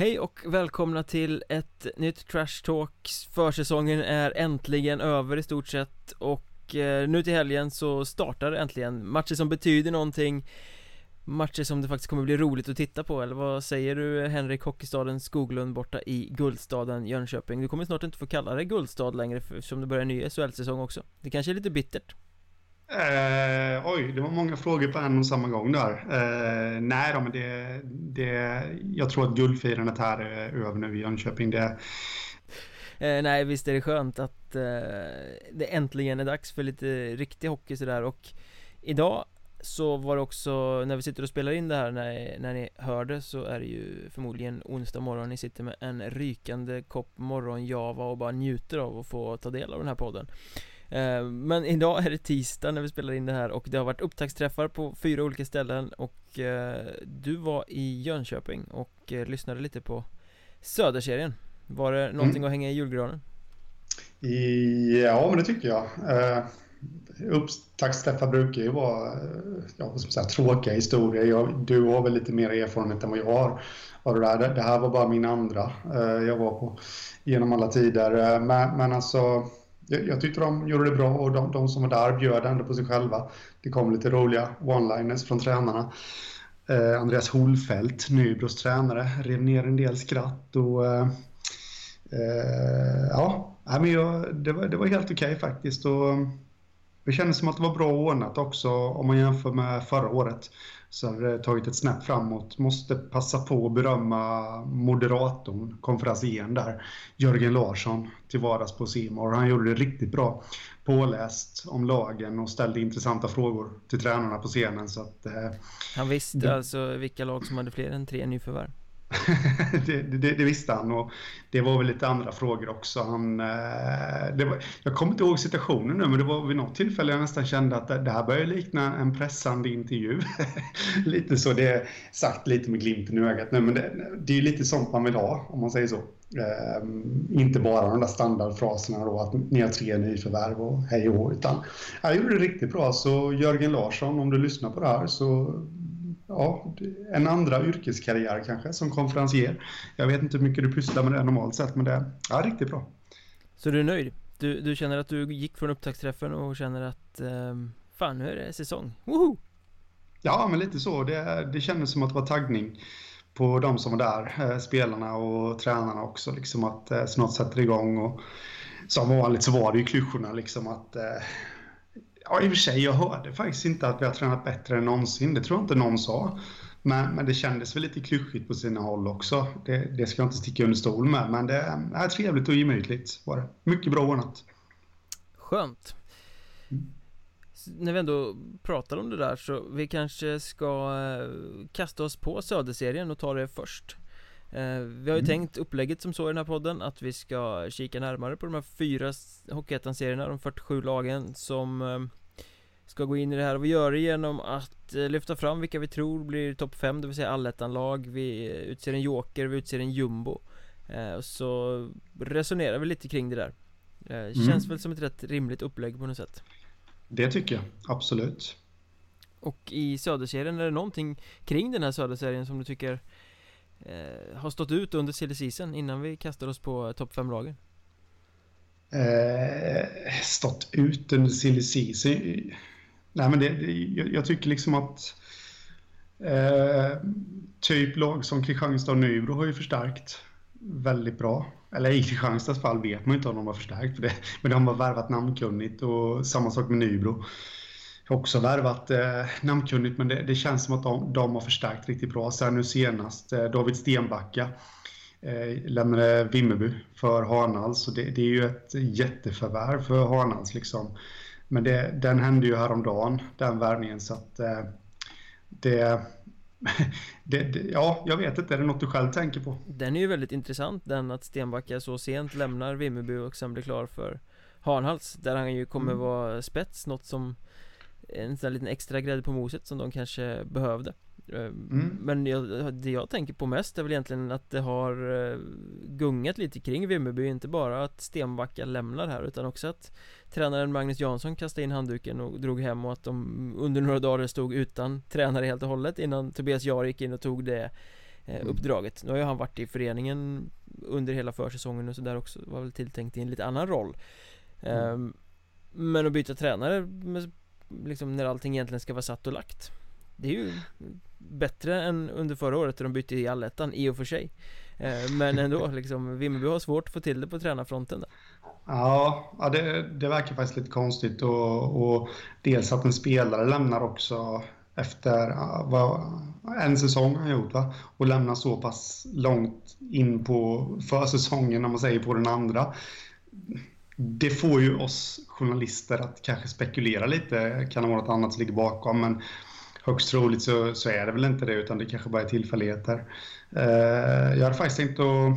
Hej och välkomna till ett nytt Trash Talk Försäsongen är äntligen över i stort sett och eh, nu till helgen så startar äntligen. Matcher som betyder någonting. Matcher som det faktiskt kommer bli roligt att titta på, eller vad säger du Henrik? Hockeystaden Skoglund borta i Guldstaden Jönköping? Du kommer snart inte få kalla det Guldstad längre eftersom det börjar en ny SHL-säsong också. Det kanske är lite bittert. Eh, oj, det var många frågor på en och samma gång där. Eh, nej då, men det, det, jag tror att guldfirandet här är över nu i Jönköping. Det... Eh, nej, visst är det skönt att eh, det äntligen är dags för lite riktig hockey sådär och idag så var det också, när vi sitter och spelar in det här när, när ni hör det så är det ju förmodligen onsdag morgon Ni sitter med en rykande kopp morgon-java och bara njuter av att få ta del av den här podden Eh, men idag är det tisdag när vi spelar in det här och det har varit upptaktsträffar på fyra olika ställen och eh, du var i Jönköping och eh, lyssnade lite på Söderserien. Var det någonting mm. att hänga i julgranen? Ja, men det tycker jag. Upptaktsträffar brukar ju vara ja, man säga, tråkiga historier. Jag, Du har väl lite mer erfarenhet än vad jag har av det där Det här var bara min andra. Jag var på genom alla tider. Men, men alltså jag, jag tyckte de gjorde det bra och de, de som var där bjöd ändå på sig själva. Det kom lite roliga one-liners från tränarna. Eh, Andreas Holfelt, Nybros tränare, rev ner en del skratt och eh, eh ja, men jag, det, var, det var helt okej okay faktiskt. Och eh, det kändes som att det var bra ordnat också om man jämför med förra året så har det tagit ett snäpp framåt. Måste passa på att berömma moderatorn, konferencieren där, Jörgen Larsson, till vardags på Simor. Han gjorde det riktigt bra. Påläst om lagen och ställde intressanta frågor till tränarna på scenen. Så att, eh, Han visste det... alltså vilka lag som hade fler än tre nyförvärv? det, det, det, visste han och det var väl lite andra frågor också. Han, eh, det var, jag kommer inte ihåg situationen nu men det var vid något tillfälle jag nästan kände att det, det här börjar likna en pressande intervju. lite så, det är sagt lite med glimten i ögat. Nej, men det, det är lite sånt man vill ha om man säger så. Um, inte bara de där standardfraserna då att ni har tre nyförvärv och hej och hå, utan jag gjorde det riktigt bra. Så Jörgen Larsson, om du lyssnar på det här så ja, en andra yrkeskarriär kanske som konferencier. Jag vet inte hur mycket du pysslar med det normalt sett men det är ja, riktigt bra. Så du är nöjd? Du, du känner att du gick från upptaktsträffen och känner att eh, fan nu är det säsong, woho! Ja men lite så, det, det kändes som att det var taggning på de som var där, eh, spelarna och tränarna också liksom att eh, snart sätter igång och som vanligt så var det ju klyschorna liksom att eh, Ja, i och för sig, jag hörde faktiskt inte att vi har tränat bättre än någonsin. Det tror jag inte någon sa. Men, men det kändes väl lite klyschigt på sina håll också. Det, det ska jag inte sticka under stol med. Men det är trevligt och gemytligt var det. Mycket bra ordnat. Skönt. Mm. När vi ändå pratar om det där så vi kanske ska eh, kasta oss på Söderserien och ta det först. Eh, vi har ju mm. tänkt upplägget som så i den här podden att vi ska kika närmare på de här fyra Hockeyettan-serierna, de 47 lagen som eh, ska gå in i det här. Och vi gör det genom att eh, lyfta fram vilka vi tror blir topp 5, det vill säga allettan-lag. Vi utser en joker, vi utser en jumbo. Och Så resonerar vi lite kring det där. Mm. Känns väl som ett rätt rimligt upplägg på något sätt. Det tycker jag, absolut. Och i söderserien, är det någonting kring den här söderserien som du tycker eh, har stått ut under silly season innan vi kastar oss på topp 5-lagen? Eh, stått ut under silly season? Nej men det, jag, jag, tycker liksom att eh, typ lag som Kristianstad och Nybro har ju förstärkt väldigt bra. Eller i Kristianstads fall vet man inte om de har förstärkt för det. Men de har värvat namnkunnigt och samma sak med Nybro också värvat eh, namnkunnigt, men det, det, känns som att de, de har förstärkt riktigt bra. Sen nu senast, eh, David Stenbacka eh, lämnade Vimmerby för Hanals. Så det, det, är ju ett jätteförvärv för Hanals. Liksom. Men det, den hände ju häromdagen, den värvningen. Så att eh, det, det, det, ja, jag vet inte. Är det något du själv tänker på? Den är ju väldigt intressant, den att Stenbacka så sent lämnar Vimmerby och sen blir klar för Hanhals Där han ju kommer mm. vara spets, något som en sån här liten extra grädde på moset som de kanske behövde eh, mm. Men jag, det jag tänker på mest är väl egentligen att det har eh, gungat lite kring Vimmerby. Inte bara att Stenbacka lämnar här utan också att Tränaren Magnus Jansson kastade in handduken och drog hem och att de under några dagar stod utan tränare helt och hållet innan Tobias Jahr gick in och tog det eh, uppdraget. Nu har ju han varit i föreningen under hela försäsongen och sådär också Var väl tilltänkt i en lite annan roll. Mm. eh, Men att byta tränare med, liksom när allting egentligen ska vara satt och lagt. Det är ju bättre än under förra året när de bytte i allettan i och för sig eh, Men ändå liksom Vimmerby har svårt att få till det på tränarfronten där. Ja, ja det, det verkar faktiskt lite konstigt och, och dels att en spelare lämnar också efter vad, en säsong har gjort va? och lämnar så pass långt in på försäsongen när man säger på den andra. Det får ju oss journalister att kanske spekulera lite, kan det vara något annat som ligger bakom men högst troligt så, så är det väl inte det utan det kanske bara är tillfälligheter. Eh, jag hade faktiskt tänkt att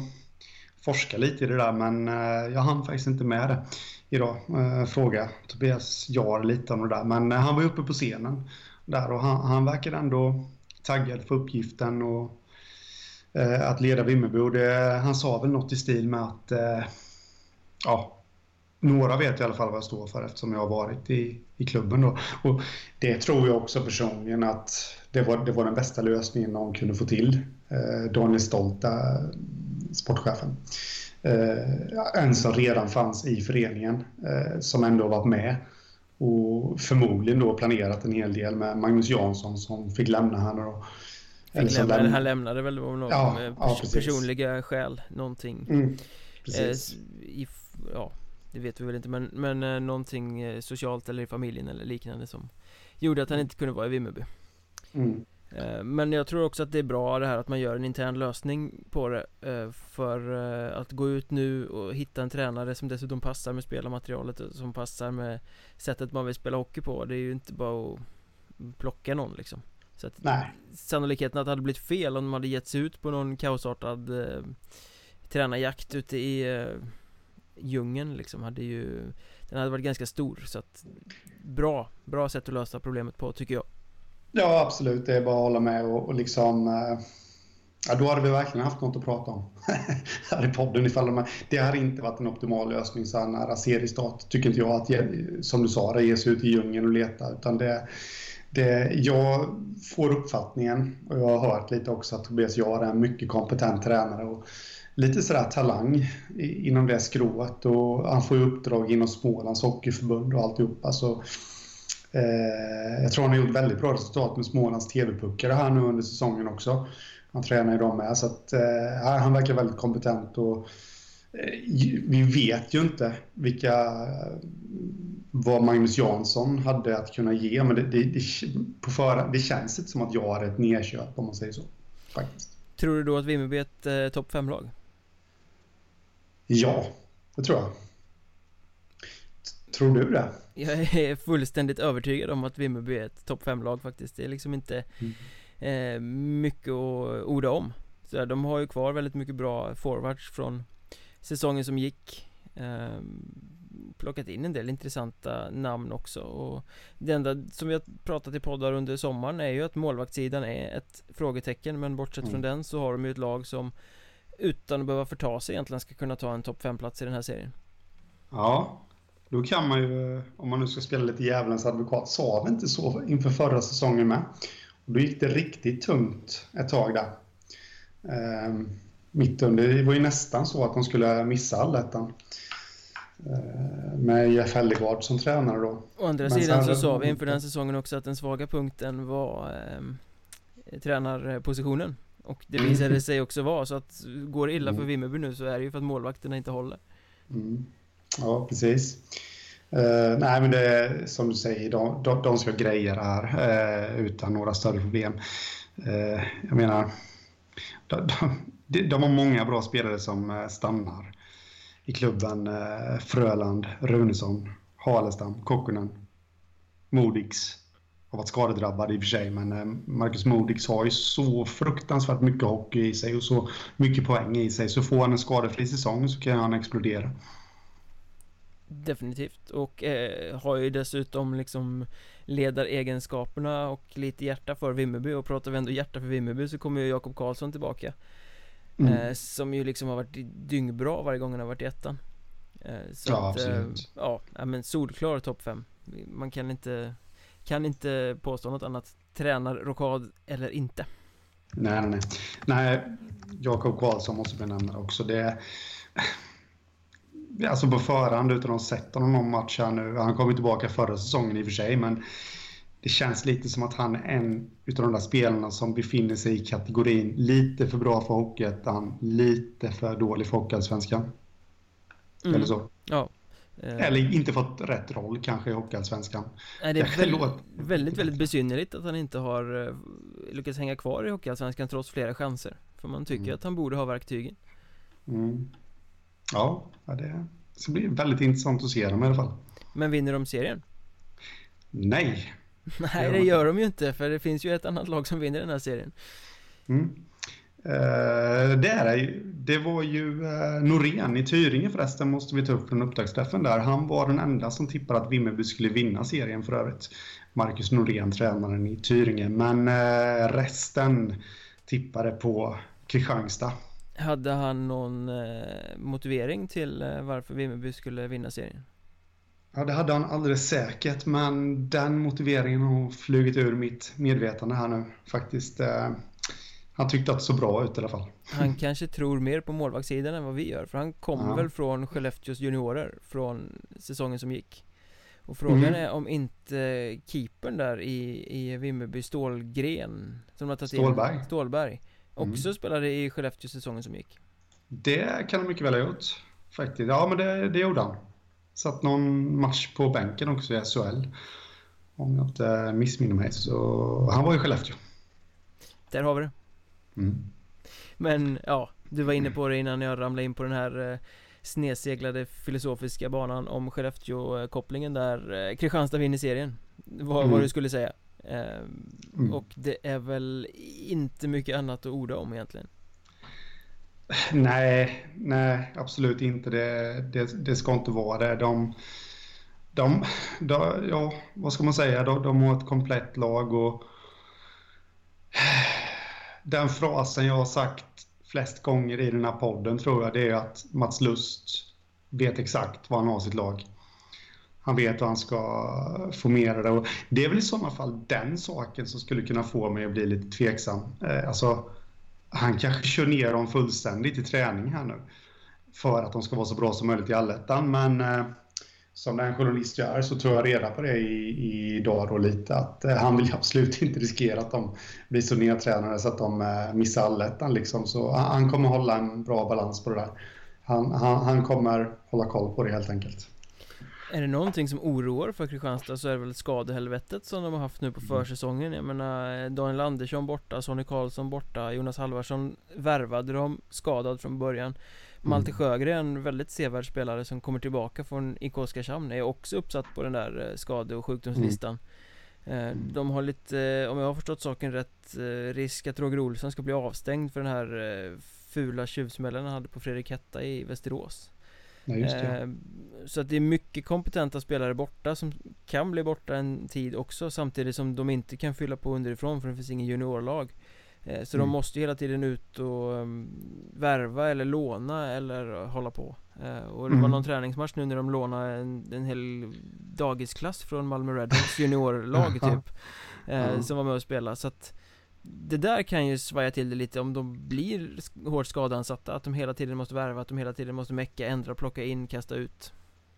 forska lite i det där men eh, jag hann faktiskt inte med det idag. Eh, fråga Tobias Jar lite om det där men eh, han var uppe på scenen där och han, han verkade ändå taggad för uppgiften och eh, att leda Vimmerby. Det, han sa väl något i stil med att eh, ja, några vet i alla fall vad jag står för eftersom jag har varit i, i klubben. Då. Och det tror jag också personligen att det var, det var den bästa lösningen de kunde få till. Eh, Daniel Stolta, sportchefen. Eh, en som redan fanns i föreningen, eh, som ändå varit med och förmodligen då planerat en hel del med Magnus Jansson som fick lämna här nu då. Fick lämna, lämna. Han lämnade väl av någon ja, ja, personliga skäl, någonting. Mm, precis. Eh, i, ja, det vet vi väl inte men, men eh, någonting eh, socialt eller i familjen eller liknande som Gjorde att han inte kunde vara i Vimmerby mm. eh, Men jag tror också att det är bra det här att man gör en intern lösning på det eh, För att gå ut nu och hitta en tränare som dessutom passar med spelarmaterialet Som passar med sättet man vill spela hockey på Det är ju inte bara att plocka någon liksom Så att Nej. sannolikheten att det hade blivit fel om de hade gett sig ut på någon kaosartad eh, Tränarjakt ute i eh, djungeln liksom hade ju Den hade varit ganska stor så att Bra, bra sätt att lösa problemet på tycker jag Ja absolut, det är bara att hålla med och, och liksom eh, Ja, då hade vi verkligen haft något att prata om här i podden ifall de, Det hade inte varit en optimal lösning så här nära seriestart, tycker inte jag, att som du sa, det ge sig ut i djungeln och leta. Utan det, det, jag får uppfattningen, och jag har hört lite också, att Tobias Jahr är en mycket kompetent tränare. Och lite sådär talang inom det skrået och han får ju uppdrag inom Smålands Hockeyförbund och alltihopa. Så, eh, jag tror han har gjort väldigt bra resultat med Smålands TV-puckare här nu under säsongen också. Han tränar ju dem med så att eh, han verkar väldigt kompetent och eh, vi vet ju inte vilka vad Magnus Jansson hade att kunna ge men det, det, det, på förhand, det känns inte som att jag är ett nedköp om man säger så. Faktiskt. Tror du då att Vimmerby är ett eh, topp 5-lag? Ja, det tror jag. Tror du det? Jag är fullständigt övertygad om att Vimmerby är ett topp 5-lag faktiskt. Det är liksom inte mm. eh, mycket att orda om. Så de har ju kvar väldigt mycket bra forwards från säsongen som gick. Eh, plockat in en del intressanta namn också och Det enda som vi har pratat i poddar under sommaren är ju att målvaktssidan är ett frågetecken men bortsett mm. från den så har de ju ett lag som utan att behöva förta sig egentligen ska kunna ta en topp 5-plats i den här serien. Ja, då kan man ju, om man nu ska spela lite djävulens advokat, sa vi inte så inför förra säsongen med. Och då gick det riktigt tungt ett tag där. Ehm, mitt under, det var ju nästan så att de skulle missa allettan. Ehm, med Jeff Hellegard som tränare då. Å andra Men sidan så sa vi inför den säsongen också att den svaga punkten var eh, tränarpositionen. Och det visade sig också vara så att går det illa för mm. Vimmerby nu så är det ju för att målvakterna inte håller. Mm. Ja, precis. Uh, nej, men det är som du säger, de, de, de ska greja det här uh, utan några större problem. Uh, jag menar, de, de, de, har många bra spelare som stannar i klubben. Fröland, Runesson, Halestam, Kokkonen, Modigs har varit skadedrabbad i och för sig, men eh, Marcus Modix har ju så fruktansvärt mycket hockey i sig och så mycket poäng i sig. Så får han en skadefri säsong så kan han explodera. Definitivt, och eh, har ju dessutom liksom ledaregenskaperna och lite hjärta för Vimmerby och pratar vi ändå hjärta för Vimmerby så kommer ju Jakob Karlsson tillbaka mm. eh, Som ju liksom har varit dyngbra varje gång han har varit i ettan eh, så Ja, att, eh, absolut Ja, men solklar topp 5 Man kan inte kan inte påstå något annat Tränarrokad eller inte Nej, nej, nej. nej Jakob Karlsson måste vi nämna också. Det, alltså på förhand utan att ha sett honom någon match här nu. Han kom tillbaka förra säsongen i och för sig, men det känns lite som att han är en utav de där spelarna som befinner sig i kategorin lite för bra för Hockeyettan, lite för dålig för Hockeyallsvenskan. Mm. Eller så. Ja. Eh. Eller inte fått rätt roll kanske i Hockeyallsvenskan. Nej, det är väldigt, väldigt, väldigt besynnerligt att han inte har eh, lyckats hänga kvar i Hockeyallsvenskan trots flera chanser. För man tycker mm. att han borde ha verktygen. Mm. Ja, det ska bli väldigt intressant att se dem i alla fall. Men vinner de serien? Nej. Nej, det gör de ju inte, för det finns ju ett annat lag som vinner den här serien. Mm. Uh, det är det. Det var ju uh, Norén i Tyringe förresten, måste vi ta upp från upptaktsträffen där. Han var den enda som tippade att Vimmerby skulle vinna serien för övrigt. Marcus Norén, tränaren i Tyringe. Men uh, resten tippade på Kristianstad. Hade han någon motivering till varför Vimmerby skulle vinna serien? Ja, det hade han alldeles säkert, men den motiveringen har flugit ur mitt medvetande här nu faktiskt. Han tyckte att det såg bra ut i alla fall. Han kanske tror mer på målvaktssidan än vad vi gör, för han kom ja. väl från Skellefteås juniorer från säsongen som gick. Och frågan mm. är om inte keepern där i, i Vimmerby, Stålgren, som har tagit Stålberg. In, Stålberg, också mm. spelade i Skellefteå säsongen som gick. Det kan han mycket väl ha gjort, faktiskt. Ja, men det, det gjorde han. Satt någon match på bänken också i SHL. Om jag inte missminner mig. Så han var i Skellefteå. Där har vi det. Mm. Men ja, du var inne på det innan jag ramlade in på den här eh, snedseglade filosofiska banan om Skellefteå-kopplingen där eh, Kristianstad vinner serien. Vad, mm. vad du skulle säga. Eh, mm. Och det är väl inte mycket annat att orda om egentligen. Nej, nej, absolut inte. Det, det, det ska inte vara det. De, de, de, ja, vad ska man säga, de, de har ett komplett lag och den frasen jag har sagt flest gånger i den här podden tror jag det är att Mats Lust vet exakt var han har sitt lag. Han vet hur han ska formera det och det är väl i sådana fall den saken som skulle kunna få mig att bli lite tveksam. Eh, alltså, han kanske kör ner dem fullständigt i träning här nu. För att de ska vara så bra som möjligt i allettan. Men eh, som den journalist jag är så tror jag reda på det i, idag då lite. Att eh, han vill absolut inte riskera att de blir så nedtränade så att de eh, missar allettan. Liksom. Så han, kommer hålla en bra balans på det där. Han, han, han kommer hålla koll på det helt enkelt. Är det någonting som oroar för Kristianstad så är det väl skadehelvetet som de har haft nu på mm. försäsongen Jag menar Daniel Andersson borta, Sonny Karlsson borta, Jonas Halvarsson värvade de skadad från början mm. Malte Sjögren, väldigt sevärd spelare som kommer tillbaka från IK Oskarshamn är också uppsatt på den där eh, skade och sjukdomslistan mm. De har lite, om jag har förstått saken rätt, eh, risk att Roger Olsson ska bli avstängd för den här fula tjuvsmällen han hade på Fredrik Hetta i Västerås Ja, eh, så att det är mycket kompetenta spelare borta som kan bli borta en tid också samtidigt som de inte kan fylla på underifrån för det finns ingen juniorlag eh, Så mm. de måste hela tiden ut och um, värva eller låna eller hålla på. Eh, Och det mm. var någon träningsmatch nu när de lånade en, en hel dagisklass från Malmö Redhawks juniorlag typ eh, Som var med och spelade så att det där kan ju svaja till det lite om de blir hårt skadansatta Att de hela tiden måste värva, att de hela tiden måste mecka, ändra, plocka in, kasta ut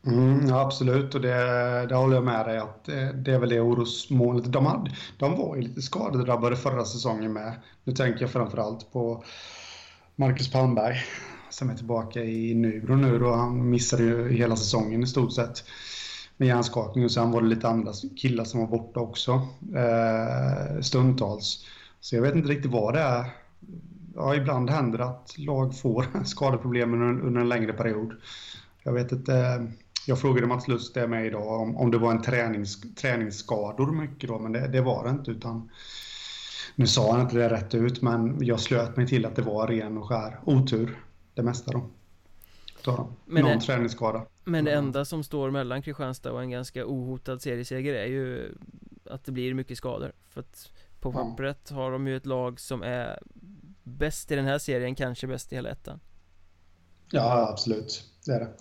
mm, absolut, och det, det håller jag med dig att det, det är väl det orosmålet. De, hade, de var ju lite skadedrabbade förra säsongen med. Nu tänker jag framförallt på Marcus Palmberg som är tillbaka i Nybro nu och han missade ju hela säsongen i stort sett med hjärnskakning och sen var det lite andra killar som var borta också eh, stundtals. Så jag vet inte riktigt vad det är. Ja, ibland händer det att lag får skadeproblem under, under en längre period. Jag vet inte. Eh, jag frågade Mats Lust det med idag om, om det var en tränings, träningsskador mycket då, men det, det var det inte utan nu sa han inte det rätt ut, men jag slöt mig till att det var ren och skär otur, det mesta då. då men Någon det, träningsskada. Men det enda som står mellan Kristianstad och en ganska ohotad serieseger är ju att det blir mycket skador. För att på pappret har de ju ett lag som är bäst i den här serien, kanske bäst i hela ettan. Ja, absolut. Det är det.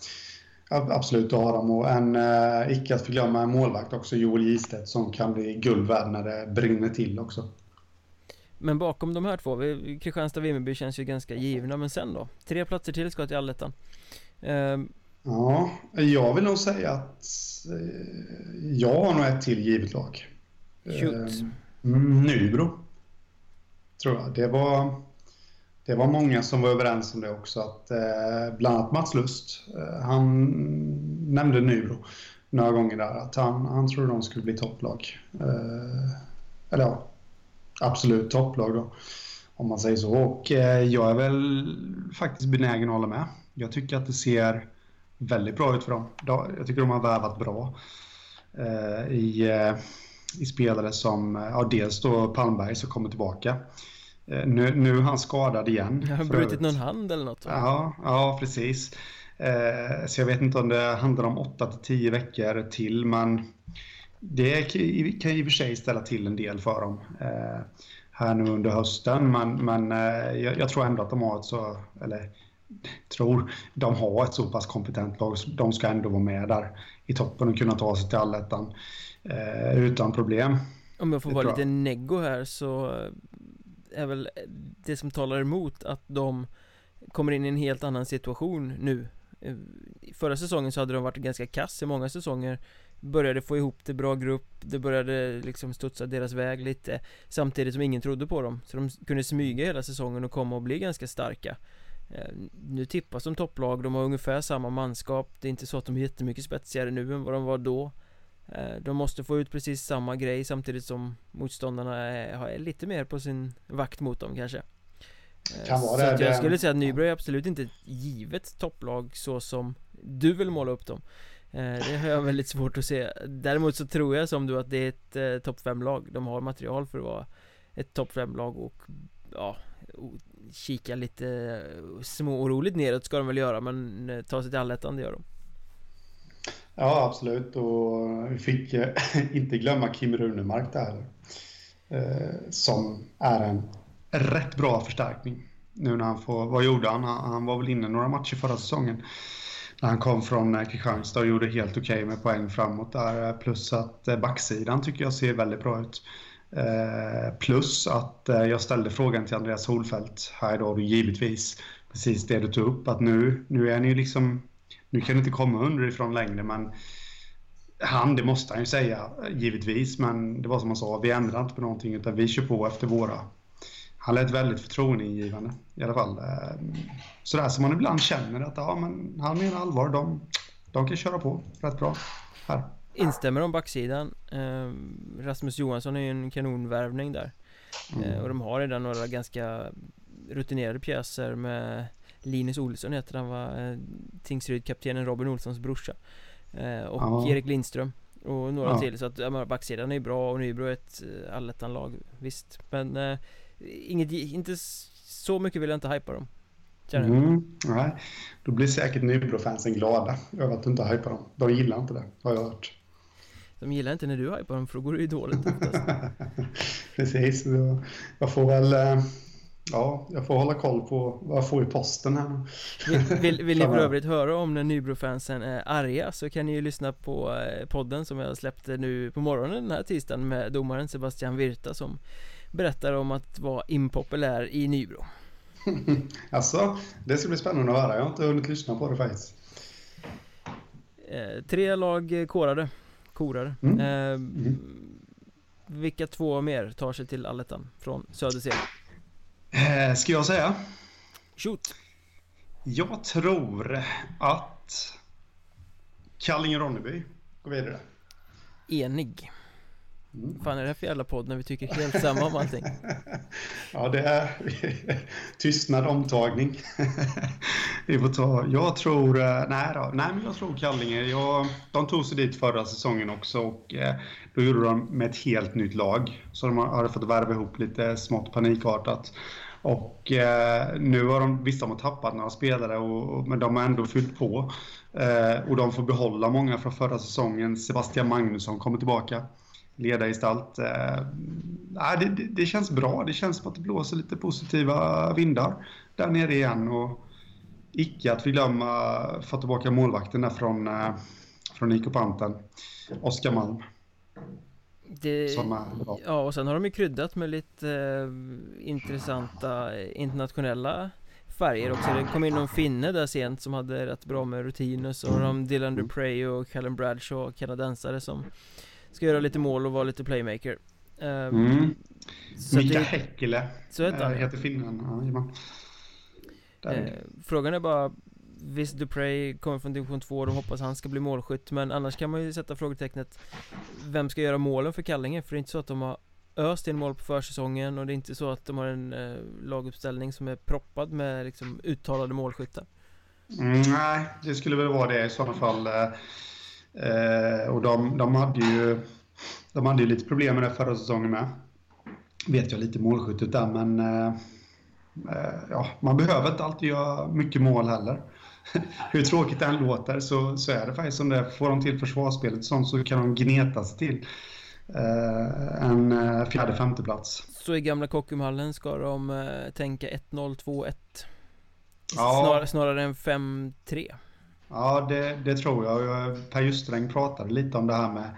Absolut, det har de. Och en, eh, icke att förglömma, en målvakt också, Joel Gistedt, som kan bli guld värd när det brinner till också. Men bakom de här två, Kristianstad och Vimmerby känns ju ganska givna Men sen då? Tre platser till ska till allettan um, Ja, jag vill nog säga att eh, jag har nog ett till givet lag Shoot eh, Nybro Tror jag, det var det var många som var överens om det också, att eh, bland annat Mats Lust, eh, han nämnde Nybro några gånger där, att han, han trodde de skulle bli topplag. Eh, eller ja, absolut topplag då, om man säger så. Och eh, jag är väl faktiskt benägen att hålla med. Jag tycker att det ser väldigt bra ut för dem. Jag tycker de har värvat bra eh, i, eh, i spelare som, eh, ja dels då Palmberg som kommer tillbaka. Eh, nu, nu är han skadad igen. Har han brutit någon hand eller något? Ja, ja precis. Eh, så jag vet inte om det handlar om 8 till 10 veckor till, men det kan i och för sig ställa till en del för dem eh, här nu under hösten. Men, men jag, jag, tror ändå att de har ett så, eller tror, de har ett så pass kompetent lag. De ska ändå vara med där i toppen och kunna ta sig till allettan utan problem. Om jag får vara lite neggo här så är väl det som talar emot att de kommer in i en helt annan situation nu. Eh, förra säsongen så hade de varit ganska kass i många säsonger. Började få ihop det bra grupp. Det började liksom studsa deras väg lite Samtidigt som ingen trodde på dem. Så de kunde smyga hela säsongen och komma och bli ganska starka. Eh, nu tippas de topplag, de har ungefär samma manskap. Det är inte så att de är jättemycket spetsigare nu än vad de var då. Eh, de måste få ut precis samma grej samtidigt som motståndarna är, lite mer på sin vakt mot dem kanske. Eh, kan vara så det, jag skulle säga att Nybro är absolut inte ett givet topplag så som du vill måla upp dem. Eh, Det har jag väldigt svårt att se. Däremot så tror jag som du att det är ett topp 5-lag De har material för att vara ett topp 5-lag och ja Kika lite småoroligt neråt ska de väl göra men ta sig till allettan det gör de Ja, absolut. Och vi fick eh, inte glömma Kim Runemark där. Eh, som är en rätt bra förstärkning. Nu när han får, vad gjorde han? Han var väl inne några matcher förra säsongen. När han kom från eh, Kristianstad och gjorde helt okej okay med poäng framåt där. Plus att backsidan tycker jag ser väldigt bra ut. Plus att jag ställde frågan till Andreas Holfeldt här idag och givetvis precis det du tog upp att nu, nu är ni ju liksom nu kan det inte komma underifrån längre, men han, det måste han ju säga, givetvis. Men det var som han sa, vi ändrar inte på någonting utan vi kör på efter våra. Han lät väldigt förtroendeingivande i alla fall. Eh, sådär som man ibland känner att ja, men han menar allvar. De, de kan köra på rätt bra här. Instämmer om backsidan. Eh, Rasmus Johansson är ju en kanonvärvning där. Mm. Eh, och de har redan några ganska rutinerade pjäser med Linus Olsson heter han va eh, Tingsryd-kaptenen Robin Olssons brorsa eh, Och ja. Erik Lindström Och några ja. till så att ja, backsidan är bra och Nybro är ett eh, allettan-lag Visst Men eh, inget, inte så mycket vill jag inte hypa dem Mm, nej, då blir säkert Nybro-fansen glada över att du inte hypar dem. De gillar inte det, har jag hört. De gillar inte när du hypar dem för då går det ju dåligt oftast. Precis, jag får väl Ja, jag får hålla koll på vad jag får i posten här Vill, vill, vill ni för övrigt höra om när Nybrofansen är arga så kan ni ju lyssna på eh, podden som jag släppte nu på morgonen den här tisdagen med domaren Sebastian Virta som berättar om att vara impopulär i Nybro Alltså, det ska bli spännande att höra. Jag har inte hunnit lyssna på det faktiskt. Eh, tre lag korade, korade. Mm. Eh, mm. Vilka två mer tar sig till allettan från Söderserien? Eh, ska jag säga? Shoot. Jag tror att Kallinge-Ronneby går vidare. Enig. Mm. fan är det här för jävla podd när vi tycker helt samma om allting? ja, det är tystnad, omtagning. vi får ta, jag tror, eh, nej då, nej men jag tror Kallinge, jag, de tog sig dit förra säsongen också och eh, då gjorde de med ett helt nytt lag. Så de hade fått värva ihop lite smått panikartat. Och eh, nu har de, visst de har tappat några spelare, och, men de har ändå fyllt på. Eh, och de får behålla många från förra säsongen. Sebastian Magnusson kommer tillbaka, ledargestalt. Eh, det, det, det, känns bra, det känns som att det blåser lite positiva vindar där nere igen. Och icke att glömma få tillbaka målvakten där från, eh, från IK Panten, Oskar Malm. Det, ja, och sen har de ju kryddat med lite eh, intressanta internationella färger också. Det kom in någon finne där sent som hade rätt bra med rutin och så. Har de Dylan Duprey och Callum Bradshaw, kanadensare som Ska göra lite mål och vara lite playmaker. Uh, mm. Mika Häckele Så heter han. äh, Heter finnen, ja, uh, Frågan är bara Visst Duprey kommer från division 2 och de hoppas han ska bli målskytt Men annars kan man ju sätta frågetecknet Vem ska göra målen för Kallinge? För det är inte så att de har öst in mål på försäsongen och det är inte så att de har en eh, laguppställning som är proppad med liksom, uttalade målskyttar. Mm, nej, det skulle väl vara det i sådana fall. Eh, eh och de, de, hade ju, de hade ju lite problem med det förra säsongen med. Vet jag lite målskyttet där, men eh, eh, ja, man behöver inte alltid göra mycket mål heller. Hur tråkigt det än låter så, så är det faktiskt som det Får de till försvarsspelet sånt så kan de gneta sig till Eh, en eh, fjärde femteplats. Så i gamla Kockumhallen ska de eh, tänka 1-0, 2-1? Ja. Snar, snarare än 5-3? Ja, det, det, tror jag. Per Justräng pratade lite om det här med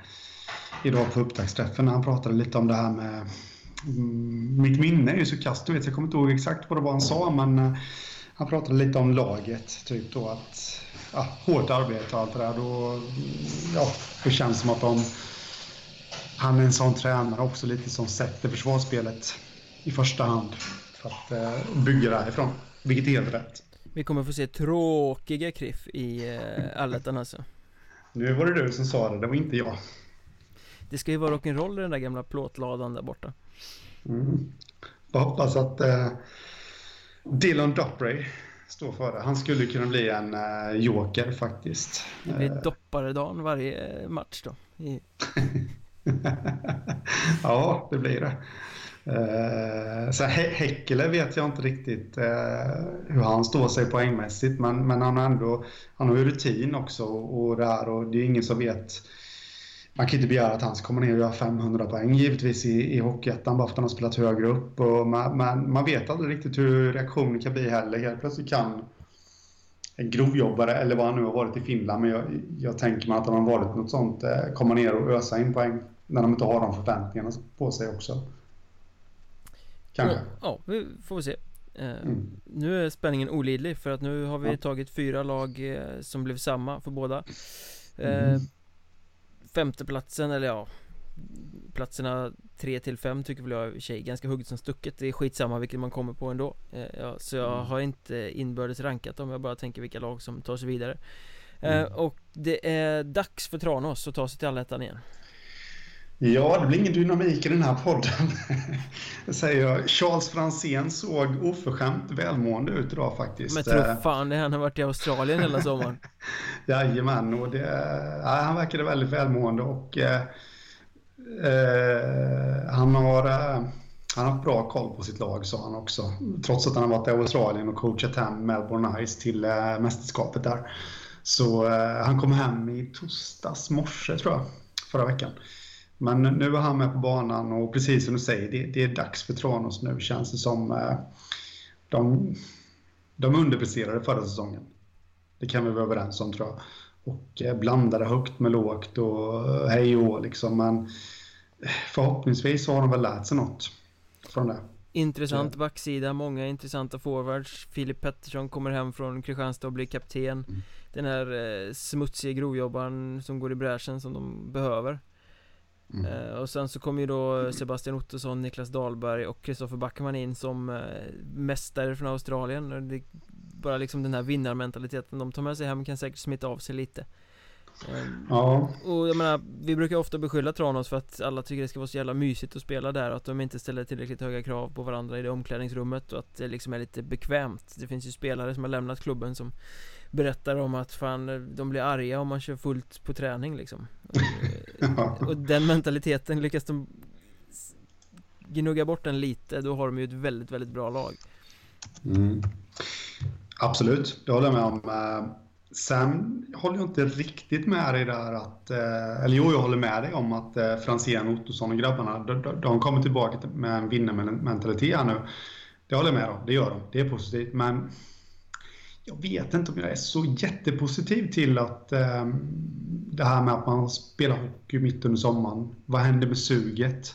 idag på upptaktsträffen. Han pratade lite om det här med mm, mitt minne är ju så vet, jag kommer inte ihåg exakt vad det var han sa, men han pratade lite om laget, typ då att ja, hårt arbete och allt det där. Då, ja, det känns som att de han är en sån tränare också lite som sätter försvarsspelet i första hand för att eh, bygga därifrån. Vilket är helt rätt. Vi kommer få se tråkiga kriff i eh, allettan alltså. Nu var det du som sa det, det var inte jag. Det ska ju vara rock'n'roll i den där gamla plåtladan där borta. Mm. Jag hoppas att eh, Dylan Duprey står för det. Han skulle kunna bli en eh, joker faktiskt. Det blir eh. dopparedan varje match då. I... ja, det blir det. Uh, så Häckele vet jag inte riktigt uh, hur han står sig poängmässigt, men, men han har ändå han har ju rutin också och, det här, och det är ingen som vet. Man kan inte begära att han ska komma ner och göra 500 poäng givetvis i, i Hockeyettan bara för att han har spelat högre upp. Och man, man, man vet aldrig riktigt hur reaktionen kan bli heller. Helt plötsligt kan en grovjobbare eller vad han nu har varit i Finland, men jag, jag tänker mig att han har varit något sånt, eh, komma ner och ösa in poäng när de inte har de förväntningarna på sig också. Kanske. Ja, vi får se. Eh, mm. Nu är spänningen olidlig för att nu har vi ja. tagit fyra lag eh, som blev samma för båda. Mm. Femteplatsen, eller ja Platserna 3 till 5 tycker väl jag i sig ganska hugget som stucket Det är skitsamma vilket man kommer på ändå ja, Så jag mm. har inte inbördes rankat dem Jag bara tänker vilka lag som tar sig vidare mm. Och det är dags för Tranås att ta sig till allettan igen Ja, det blir ingen dynamik i den här podden. Säger jag. Charles Franzén såg oförskämt välmående ut idag faktiskt. Men tro fan det, han har varit i Australien hela sommaren. Jajamän, och det, ja, han verkade väldigt välmående och eh, eh, han har eh, han har bra koll på sitt lag, sa han också. Trots att han har varit i Australien och coachat hem Melbourne Ice till eh, mästerskapet där. Så eh, han kom hem i torsdags morse, tror jag, förra veckan. Men nu är han med på banan och precis som du säger, det, det är dags för Tranås nu känns det som. Eh, de, de underpresterade förra säsongen. Det kan vi vara överens om tror jag. Och eh, blandade högt med lågt och eh, hej och liksom. Men förhoppningsvis har de väl lärt sig något från det. Intressant backsida, många intressanta forwards Filip Pettersson kommer hem från Kristianstad och blir kapten mm. Den här eh, smutsiga grovjobbaren som går i bräschen som de behöver Mm. Eh, och sen så kommer ju då Sebastian Ottosson, Niklas Dahlberg och Kristoffer Backman in som eh, mästare från Australien. Det, Bara liksom den här vinnarmentaliteten de tar med sig hem kan säkert smitta av sig lite. Ehm, Ja. Och jag menar, vi brukar ofta beskylla Tranås för att alla tycker det ska vara så jävla mysigt att spela där och att de inte ställer tillräckligt höga krav på varandra i det omklädningsrummet och att det liksom är lite bekvämt. Det finns ju spelare som har lämnat klubben som berättar om att fan, de blir arga om man kör fullt på träning liksom. Och, och den mentaliteten lyckas de gnugga bort den lite, då har de ju ett väldigt, väldigt bra lag. Mm. Absolut, det håller jag med om. Eh, Sen håller jag inte riktigt med dig där att, eh, eller jo, jag håller med dig om att eh, Franzén, Ottosson och grabbarna, de, de kommer tillbaka med en vinnarmentalitet här nu. Det håller jag med om, det gör de, det är positivt, men jag vet inte om jag är så jättepositiv till att eh, det här med att man spelar hockey mitt under sommaren. Vad händer med suget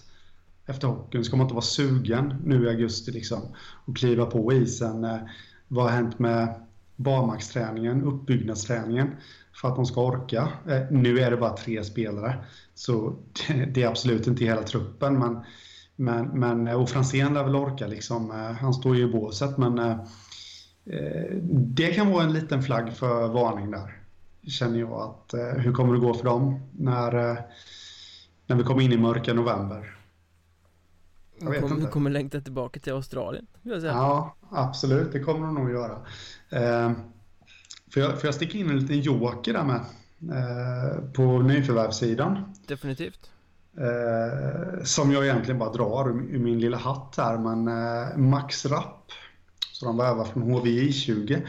efter hockeyn? Ska man inte vara sugen nu i augusti liksom och kliva på isen? Eh, vad har hänt med barmarksträningen, uppbyggnadsträningen för att de ska orka? Eh, nu är det bara tre spelare, så det, det är absolut inte hela truppen. Men, men, men, eh, och Franzén lär väl orka, liksom. Eh, han står ju i båset, men Eh, det kan vara en liten flagg för varning där. Känner jag att eh, hur kommer det gå för dem när, eh, när vi kommer in i mörka november? Jag vet kommer, inte. kommer längta tillbaka till Australien. Ja, absolut. Det kommer de nog göra. Eh, för, jag, för jag sticker in en liten joker där med. Eh, på nyförvärvssidan. Definitivt. Eh, som jag egentligen bara drar ur min lilla hatt här. Men Max Rapp så de värvar från HVI20.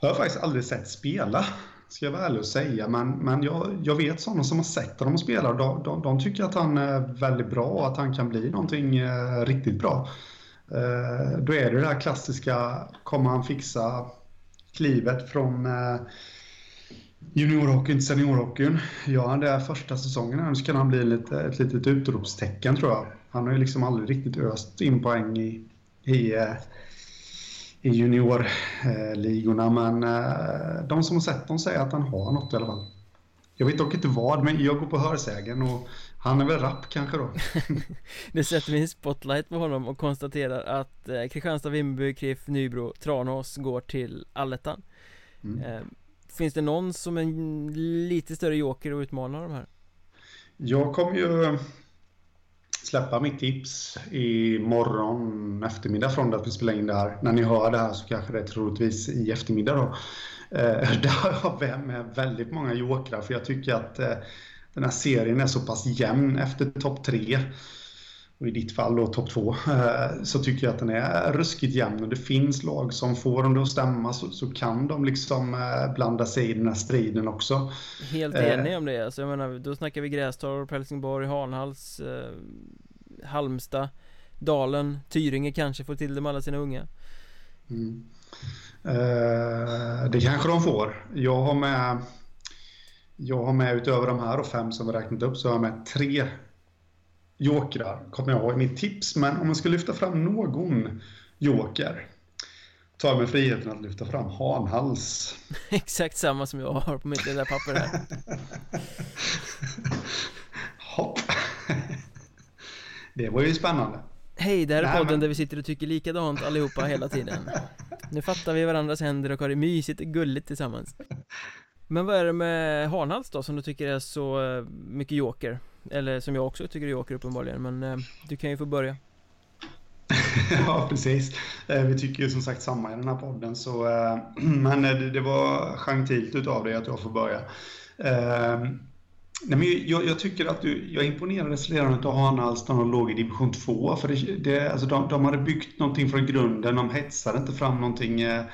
Har jag faktiskt aldrig sett spela, ska jag vara ärlig och säga. Men, men jag, jag vet sådana som har sett honom spela. De, de, de tycker att han är väldigt bra och att han kan bli någonting eh, riktigt bra. Eh, då är det det här klassiska, kommer han fixa klivet från eh, juniorhockeyn till seniorhockeyn? Gör han det första säsongen här så kan han bli lite, ett litet utropstecken tror jag. Han har ju liksom aldrig riktigt öst in poäng i, i eh, i juniorligorna. Men eh, de som har sett dem säger att han har något i alla fall. Jag vet dock inte vad, men jag går på hörsägen och han är väl rapp kanske då. nu sätter vi en spotlight på honom och konstaterar att eh, Kristianstad, Vimmerby, KIF, Nybro, Tranås går till allettan. Mm. Eh, finns det någon som en lite större joker och utmanar de här? Jag kommer ju släppa mitt tips i morgon eftermiddag från det att vi spelar in det här. När ni hör det här så kanske det är troligtvis i eftermiddag då. Eh, där har jag med väldigt många jokrar för jag tycker att eh, den här serien är så pass jämn efter topp tre och i ditt fall då topp två, eh, så tycker jag att den är ruskigt jämn och det finns lag som får dem att stämma så, så kan de liksom eh, blanda sig i den här striden också. Helt eh, enig om det, alltså jag menar, då snackar vi Grästorp, Helsingborg, Hanhals, eh, Halmstad, Dalen, Tyringe kanske får till det med alla sina unga. Mm. Eh, det kanske de får. Jag har med jag har med utöver de här och fem som vi räknat upp så har jag med tre jokrar, kommer jag ihåg mitt tips. Men om man ska lyfta fram någon joker tar mig friheten att lyfta fram Hanhals. Exakt samma som jag har på mitt lilla papper här. Hopp. Det var ju spännande. Hej, det här är podden men... där vi sitter och tycker likadant allihopa hela tiden. Nu fattar vi varandras händer och har det mysigt och gulligt tillsammans. Men vad är det med Hanhals då som du tycker är så eh, mycket joker? Eller som jag också tycker är joker uppenbarligen, men eh, du kan ju få börja. ja, precis. Eh, vi tycker ju som sagt samma i den här podden, så, eh, men eh, det, det var gentilt utav dig att jag får börja. Eh, nej, men jag, jag, tycker att du, jag imponerades redan av Hanhals när de låg i division 2. För det, det, alltså de, de hade byggt någonting från grunden, de hetsade inte fram någonting. Eh,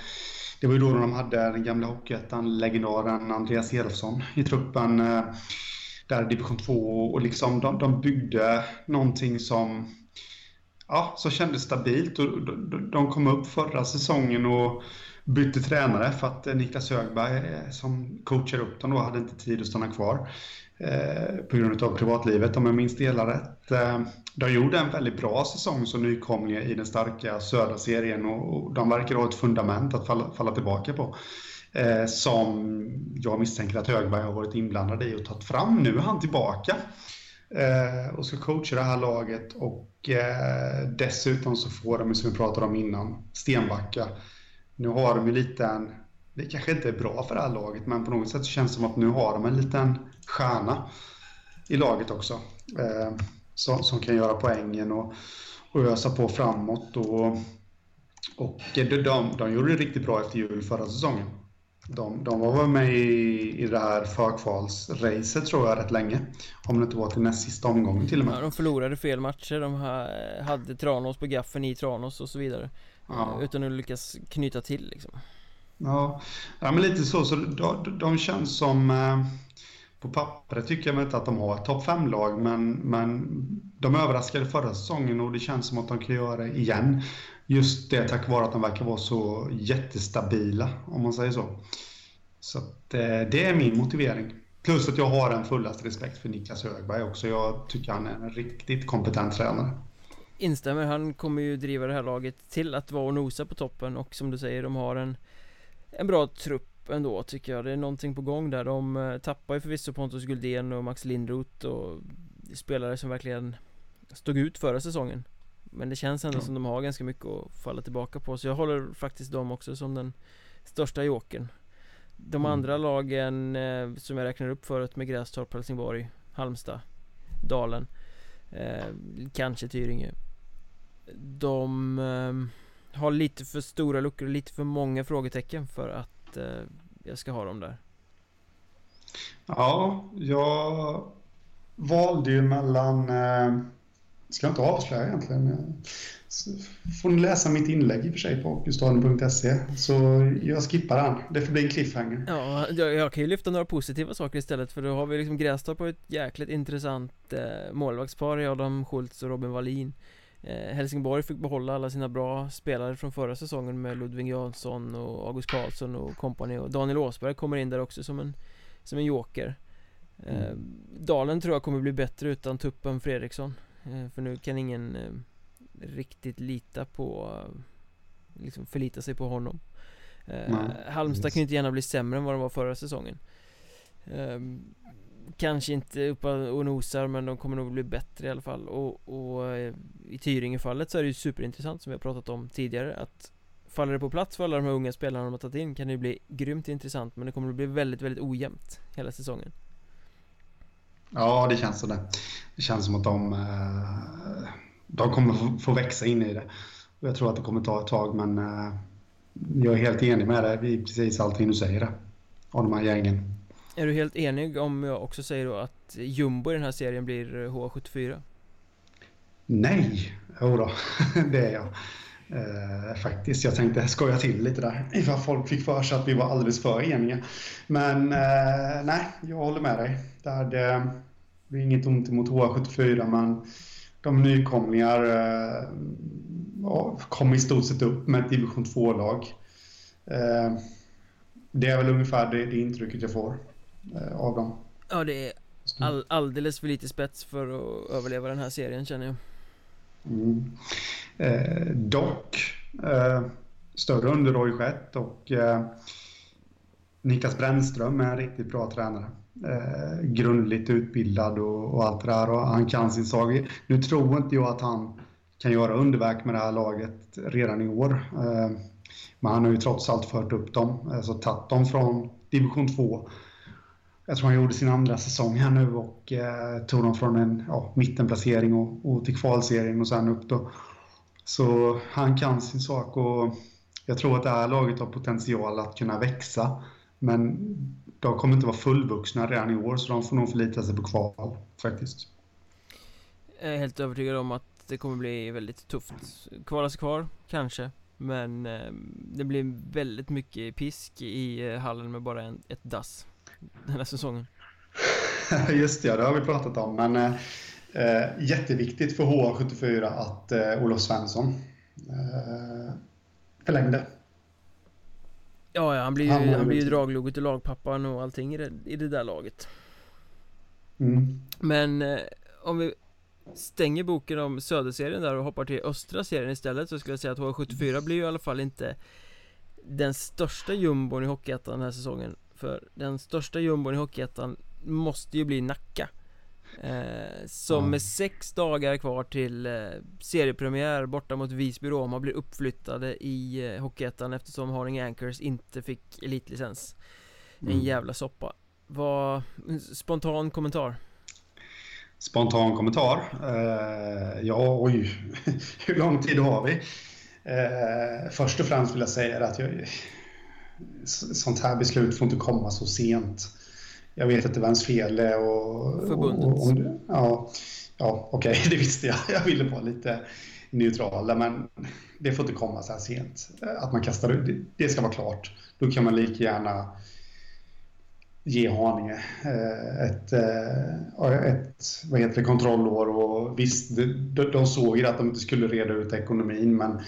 det var ju då de hade den gamla Hockeyettan-legendaren Andreas Elofsson i truppen där division 2 och liksom de, de byggde någonting som ja, som kändes stabilt. Och de, de kom upp förra säsongen och bytte tränare för att eh, Niklas Högberg eh, som coachar upp dem då hade inte tid att stanna kvar eh, på grund av privatlivet om jag minns det hela rätt. Eh, de gjorde en väldigt bra säsong som nykomlingar i den starka södra serien och, och de verkar ha ett fundament att falla, falla tillbaka på eh, som jag misstänker att Högberg har varit inblandad i och tagit fram. Nu är han tillbaka eh, och ska coacha det här laget och eh, dessutom så får de, som vi pratade om innan, Stenbacka. Nu har de ju lite en, det kanske inte är bra för det här laget, men på något sätt känns det som att nu har de en liten stjärna i laget också. Eh, som, som, kan göra poängen och, och ösa på framåt. Och, och de, de, de gjorde det riktigt bra efter jul förra säsongen. De, de var väl med i, i det här förkvalsracet tror jag rätt länge. Om det inte var till näst sista omgången till och med. Ja, de förlorade fel matcher. De hade Tranås på gaffeln i Tranås och så vidare. Ja. Utan att lyckas knyta till liksom. Ja, ja men lite så. så de, de känns som... Eh, på pappret tycker jag inte att de har ett topp 5-lag, men, men de överraskade förra säsongen och det känns som att de kan göra det igen. Just det tack vare att de verkar vara så jättestabila, om man säger så. Så att, eh, det är min motivering. Plus att jag har en fullaste respekt för Niklas Högberg också. Jag tycker han är en riktigt kompetent tränare. Instämmer, han kommer ju driva det här laget till att vara och nosa på toppen och som du säger, de har en En bra trupp ändå tycker jag. Det är någonting på gång där. De eh, tappar ju förvisso Pontus Guldén och Max Lindroth och spelare som verkligen stod ut förra säsongen. Men det känns ändå ja. som de har ganska mycket att falla tillbaka på. Så jag håller faktiskt dem också som den största jokern. De mm. andra lagen eh, som jag räknar upp förut med Grästorp, Helsingborg, Halmstad, Dalen eh, Kanske Tyringe De eh, har lite för stora luckor och lite för många frågetecken för att eh, jag ska ha dem där Ja, jag valde ju mellan eh, Ska jag inte avslöja egentligen får ni läsa mitt inlägg i och för sig på gustaden.se. Så jag skippar den. Det får bli en cliffhanger. Ja, jag, jag, kan ju lyfta några positiva saker istället för då har vi liksom Grästorp på ett jäkligt intressant eh, målvaktspar i Adam Schultz och Robin Wallin. Eh, Helsingborg fick behålla alla sina bra spelare från förra säsongen med Ludvig Jansson och August Karlsson och kompani och Daniel Åsberg kommer in där också som en, som en joker. Eh, mm. Dalen tror jag kommer bli bättre utan Tuppen Fredriksson. Eh, för nu kan ingen riktigt lita på Liksom förlita sig på honom eh, Halmstad kan ju inte gärna bli sämre än vad de var förra säsongen Kanske inte uppe och nosar men de kommer nog bli bättre i alla fall och, och eh, I Tyringe-fallet så är det ju superintressant som vi har pratat om tidigare att Faller det på plats för alla de här unga spelarna de har tagit in kan det ju bli grymt intressant men det kommer att bli väldigt, väldigt ojämnt hela säsongen Ja, det känns så det. Det känns som att de eh, de kommer få växa in i det. Jag tror att det kommer ta ett tag, men eh, jag är helt enig med dig i precis allting du säger där. Av de här gängen. Är du helt enig om jag också säger då att jumbo i den här serien blir eh, H74? Nej, jodå, det är jag. Eh, faktiskt, jag tänkte skoja till lite där. Ifall folk fick för sig att vi var alldeles för eniga. Men eh, nej, jag håller med dig. Det, är, det är inget ont emot H74, men de nykomlingar eh, kom i stort sett upp med ett division 2-lag. Eh, det är väl ungefär det, det intrycket jag får av dem. Ja, det är all, alldeles för lite spets för att överleva den här serien känner jag. Mm. Eh, dock, eh, större under har ju skett och eh, Niklas Brännström är en riktigt bra tränare eh, grundligt utbildad och, och, allt det där och han kan sin sak. Nu tror inte jag att han kan göra underverk med det här laget redan i år. Eh, men han har ju trots allt fört upp dem, alltså tagit dem från division 2. Jag tror han gjorde sin andra säsong här nu och eh, tog dem från en ja, mittenplacering och, och till kvalserien och sen upp då. Så han kan sin sak och jag tror att det här laget har potential att kunna växa. Men de kommer inte vara fullvuxna redan i år så de får nog förlita sig på kval faktiskt. Jag är helt övertygad om att det kommer bli väldigt tufft. Kvala sig kvar, kanske. Men eh, det blir väldigt mycket pisk i eh, hallen med bara en, ett dass den här säsongen. Just det, det har vi pratat om. Men eh, jätteviktigt för H74 att eh, Olof Svensson eh, förlängde. Ja, ja han blir ju, han, han blir ju dragloget och lagpappan och allting i det, i det där laget mm. Men eh, om vi stänger boken om söderserien där och hoppar till östra serien istället så skulle jag säga att H74 blir ju i alla fall inte den största jumbon i Hockeyettan den här säsongen För den största jumbon i Hockeyettan måste ju bli Nacka Eh, som mm. med sex dagar kvar till eh, seriepremiär borta mot Visby Roma blir uppflyttade i eh, Hockeyettan eftersom Haninge Anchors inte fick elitlicens. Mm. En jävla soppa. Vad, spontan kommentar? Spontan kommentar? Eh, ja, oj, hur lång tid har vi? Eh, först och främst vill jag säga att jag, sånt här beslut får inte komma så sent jag vet inte vems fel det är. Och, Förbundet. ja, ja okej, okay, det visste jag. Jag ville vara lite neutrala, men det får inte komma så här sent. Att man kastar ut, det ska vara klart. Då kan man lika gärna ge Haninge ett, ett vad heter det, kontrollår. Och visst, de, de såg ju att de inte skulle reda ut ekonomin, men,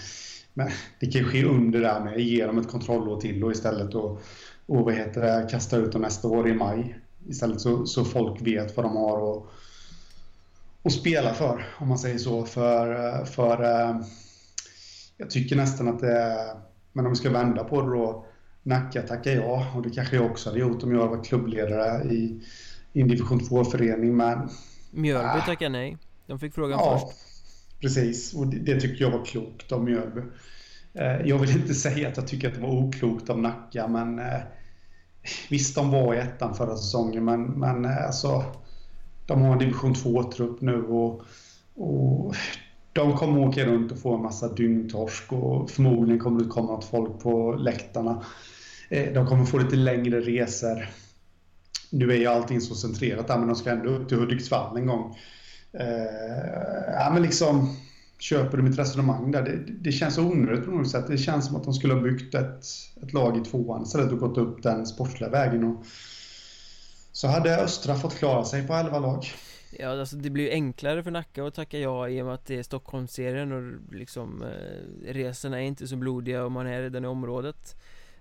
men det kan ske under där med. Ge dem ett kontrollår till och istället och, och vad heter det, kasta ut dem nästa år i maj. Istället så, så folk vet vad de har och, och spela för, om man säger så. För, för jag tycker nästan att det är, men om vi ska vända på det då, Nacka tackar ja, och det kanske jag också hade gjort om jag var klubbledare i, i en division 2-förening, men... Mjölby äh, tackar nej. De fick frågan ja, först. Precis, och det, det tycker jag var klokt av Mjölby. Eh, jag vill inte säga att jag tycker att det var oklokt av Nacka, men eh, visst, de var i ettan förra säsongen, men, men eh, alltså, de har en division 2-trupp nu och, och de kommer åka runt och få en massa dyngtorsk och förmodligen kommer det komma något folk på läktarna. Eh, de kommer få lite längre resor. Nu är ju allting så centrerat där, men de ska ändå upp till Hudiksvall en gång. Eh, Ja, men liksom, köper du mitt resonemang där? Det, det känns onödigt på något sätt. Det känns som att de skulle ha byggt ett, ett lag i tvåan istället och gått upp den sportsliga vägen. Och, så hade Östra fått klara sig på 11 lag. Ja, alltså det blir ju enklare för Nacka att tacka ja i och med att det är Stockholmsserien och liksom eh, resorna är inte så blodiga om man är redan i området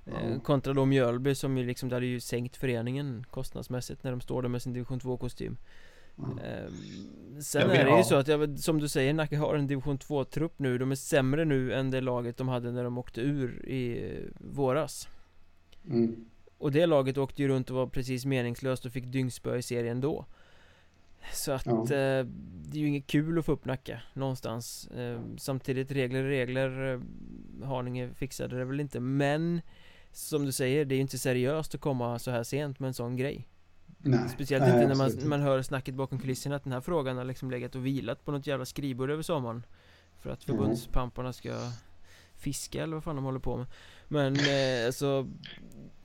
eh, Kontra då Mjölby som ju liksom, det hade ju sänkt föreningen kostnadsmässigt när de står där med sin division 2 kostym mm. eh, Sen är det ju så att, jag, som du säger, Nacka har en division 2-trupp nu. De är sämre nu än det laget de hade när de åkte ur i våras. Mm. Och det laget åkte ju runt och var precis meningslöst och fick dyngspö i serien då. Så att ja. eh, det är ju inget kul att få upp Nacka någonstans. Eh, Samtidigt regler regler. Eh, Haninge fixade det väl inte. Men Som du säger, det är ju inte seriöst att komma så här sent med en sån grej nej, Speciellt nej, inte när man, man hör snacket bakom kulisserna att den här frågan har liksom legat och vilat på något jävla skrivbord över sommaren. För att förbundspamparna ska fiska eller vad fan de håller på med. Men eh, alltså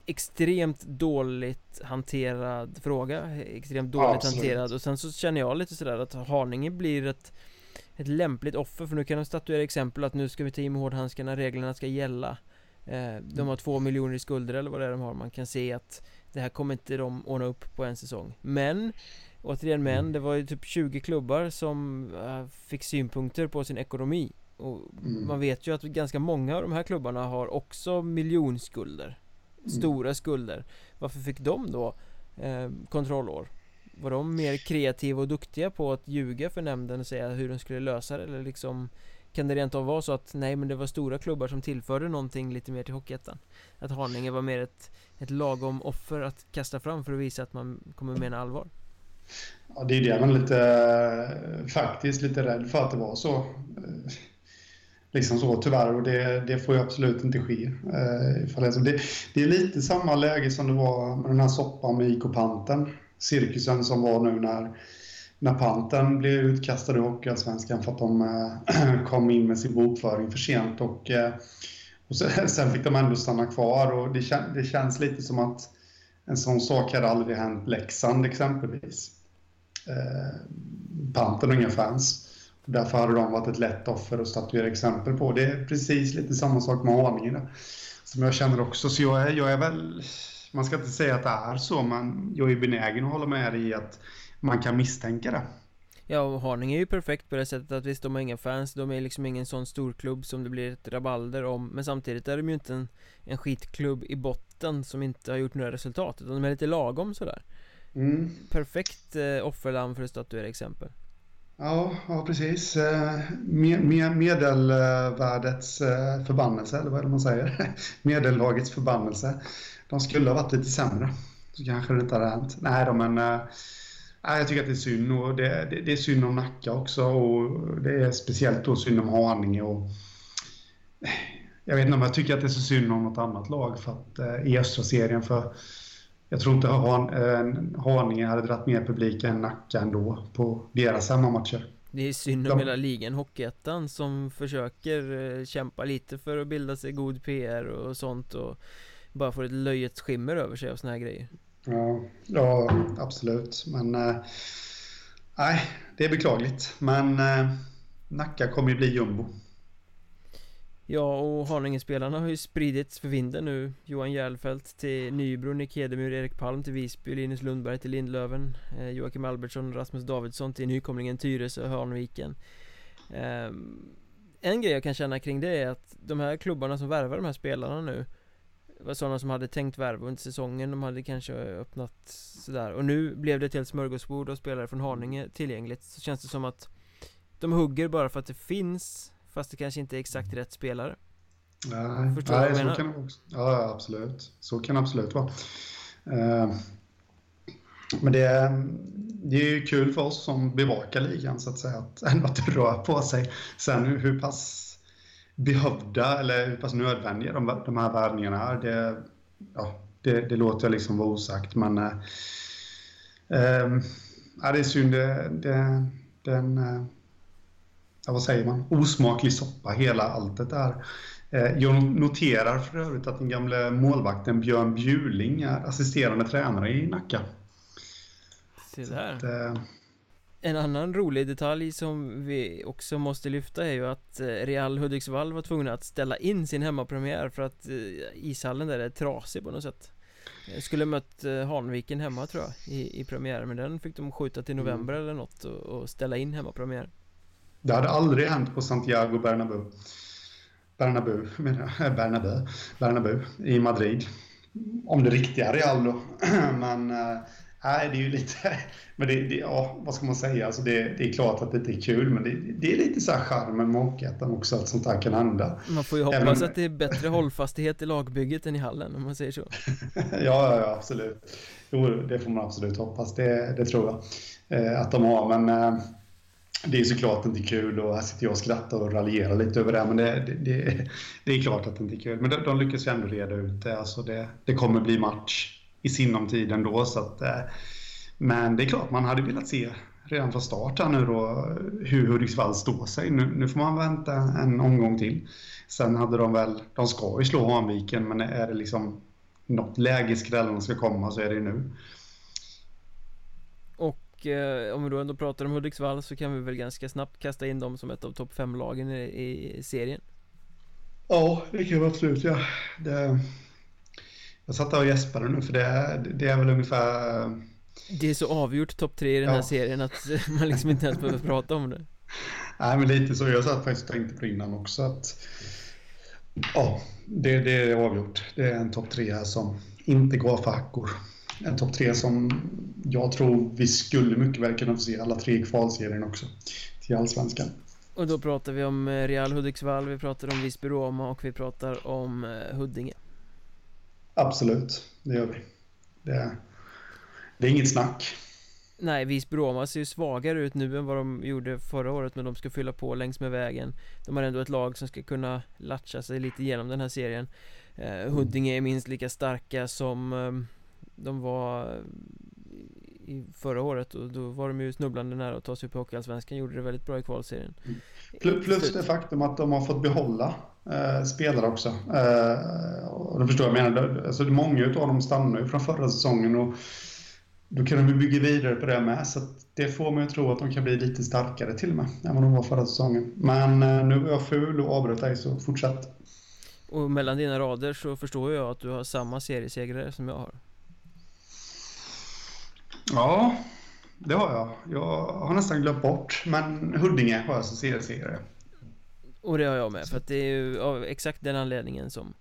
extremt dåligt hanterad fråga. Extremt dåligt ja, hanterad. Och sen så känner jag lite sådär att Haninge blir ett Ett lämpligt offer. För nu kan de statuera exempel att nu ska vi ta i med hårdhandskarna, reglerna ska gälla. Eh, De har två miljoner i skulder eller vad det är de har, man kan se att Det här kommer inte de ordna upp på en säsong Men Återigen men, mm. det var ju typ 20 klubbar som uh, fick synpunkter på sin ekonomi Och mm. man vet ju att ganska många av de här klubbarna har också miljonskulder stora skulder Varför fick de då eh, kontrollår? Var de mer kreativa och duktiga på att ljuga för nämnden och säga hur de skulle lösa det eller liksom kan det rent av vara så att nej men det var stora klubbar som tillförde någonting lite mer till Hockeyettan? Att Haninge var mer ett, ett lagom offer att kasta fram för att visa att man kommer mena allvar? Ja, det är det man lite faktiskt lite rädd för att det var så eh, liksom så tyvärr och det, det får ju absolut inte ske. Eh, det, det, är lite samma läge som det var med den här soppan med IK Panten. Cirkusen som var nu när, när Panten blev utkastad ur Hockeyallsvenskan för att de eh, kom in med sin bokföring för sent och, eh, och sen, fick de ändå stanna kvar och det, det känns lite som att en sån sak hade aldrig hänt Leksand exempelvis. Eh, Panten har inga fans. Därför hade de varit ett lätt offer att statuera exempel på. Det är precis lite samma sak med Haninge som jag känner också. Så jag är, jag är väl, man ska inte säga att det är så, men jag är benägen att hålla med dig i att man kan misstänka det. Ja, och Haninge är ju perfekt på det sättet att visst, de har inga fans, de är liksom ingen sån storklubb som det blir ett rabalder om Men samtidigt är de ju inte en, en skitklubb i botten som inte har gjort några resultat, utan de är lite lagom sådär mm. Perfekt eh, offerlamm för att statuera exempel Ja, ja precis. Eh, medelvärdets eh, förbannelse, eller vad är det man säger? Medellagets förbannelse. De skulle ha varit lite sämre. Så kanske det inte hade hänt. Nej då, men jag tycker att det är synd. Och det, det, det, är synd om Nacka också. Och det är speciellt då synd om Haninge. Och, jag vet inte om jag tycker att det är så synd om något annat lag för att, äh, i östra serien. För jag tror inte Han, eh, Haninge hade dragit mer publik än Nacka ändå på deras hemmamatcher. Det är synd om hela ligan, Hockeyettan som försöker eh, kämpa lite för att bilda sig god PR och sånt och bara får ett löjets skimmer över sig av såna här grejer. Ja, ja absolut. Men eh, nej, det är beklagligt. Men eh, Nacka kommer ju bli jumbo. Ja, och Haninge-spelarna har ju spridits för vinden nu Johan Järlfelt till Nybro, Nick Hedemyr, Erik Palm till Visby, Linus Lundberg till Lindlöven eh, Joakim Albertsson, Rasmus Davidsson till nykomlingen Tyresö och Hörnviken eh, En grej jag kan känna kring det är att de här klubbarna som värvar de här spelarna nu var sådana som hade tänkt värva under säsongen De hade kanske öppnat sådär. Och nu blev det ett helt smörgåsbord av spelare från Haninge tillgängligt. Så känns det som att De hugger bara för att det finns Fast det kanske inte är exakt rätt spelare. Nej, Förstår nej så kan det också. Ja, absolut. Så kan det absolut vara. Uh, Men det, det är ju kul för oss som bevakar ligan så att säga att ändå att det rör på sig. Sen hur pass behövda eller hur pass nödvändiga de, de här värvningarna är, det, ja, det, det låter jag liksom vara osagt. Men äh, äh, det är synd. Det, det, den, äh, ja, vad säger man, osmaklig soppa hela alltet där. Jag noterar för övrigt att den gamle målvakten Björn Bjuling är assisterande tränare i Nacka. Se där. Att, en annan rolig detalj som vi också måste lyfta är ju att eh, Real Hudiksvall var tvungna att ställa in sin hemmapremiär för att eh, ishallen där är trasig på något sätt. Jag Skulle mött eh, Hanviken hemma tror jag i, i premiären men den fick de skjuta till november mm. eller något och, och ställa in hemmapremiär. Det hade aldrig hänt på Santiago Bernabéu Bernabéu, menar jag, Bernabéu, Bernabéu i Madrid. Om det riktiga Real då. Men Nej, det är ju lite... Men det, det, ja, vad ska man säga? Alltså det, det är klart att det inte är kul, men det, det är lite så här charmen med Hockeyettan också, att sånt här kan hända. Man får ju hoppas Även... att det är bättre hållfasthet i lagbygget än i hallen, om man säger så. ja, ja, absolut. Jo, det får man absolut hoppas. Det, det tror jag eh, att de har, men eh, det är såklart inte kul och här sitter jag och skrattar och raljerar lite över det, men det, det, det är klart att det inte är kul. Men de, de lyckas ju ändå reda ut det. Alltså det, det kommer bli match i sinom tid ändå. Så att, eh, men det är klart, man hade velat se redan från start här nu då hur Hudiksvall står sig. Nu, nu, får man vänta en omgång till. Sen hade de väl, de ska ju slå Hanviken, men är det liksom något läge skrällarna ska komma så är det ju nu. Och eh, om vi då ändå pratar om Hudiksvall så kan vi väl ganska snabbt kasta in dem som ett av topp 5-lagen i, i, serien. Ja, det kan vi absolut göra. Ja. Jag satt och gäspade nu för det är, det är väl ungefär... Det är så avgjort topp tre i den här serien att man liksom inte ens behöver prata om det. Nej men lite så, jag satt faktiskt och tänkte på innan också att Ja, det, det är avgjort. Det är en topp tre här som inte går för hackor. En topp tre som jag tror vi skulle mycket väl kunna få se alla tre i kvalserien också till Allsvenskan. Och då pratar vi om Real Hudiksvall, vi pratar om Visby-Roma och vi pratar om eh, Huddinge. Absolut, det gör vi. Det, det är inget snack. Nej, Visby-Roma ser ju svagare ut nu än vad de gjorde förra året Men de ska fylla på längs med vägen De har ändå ett lag som ska kunna latcha sig lite genom den här serien eh, Huddinge är minst lika starka som eh, de var i förra året och då var de ju snubblande nära att ta sig upp i Hockeyallsvenskan Gjorde det väldigt bra i kvalserien. Plus, plus det faktum att de har fått behålla eh, spelare också. Eh, Och du förstår jag menar. Alltså, Många av dem stannar ju från förra säsongen och Då kan de bygga vidare på det med. Så det får man ju tro att de kan bli lite starkare till och med Än vad de var förra säsongen. Men eh, nu är jag ful och avbröt dig så fortsätt. Och mellan dina rader så förstår jag att du har samma seriesegrare som jag har Ja, det har jag. Jag har nästan glömt bort, men Huddinge har jag som seriesegrare. Och det har jag med, för att det är ju av exakt den anledningen som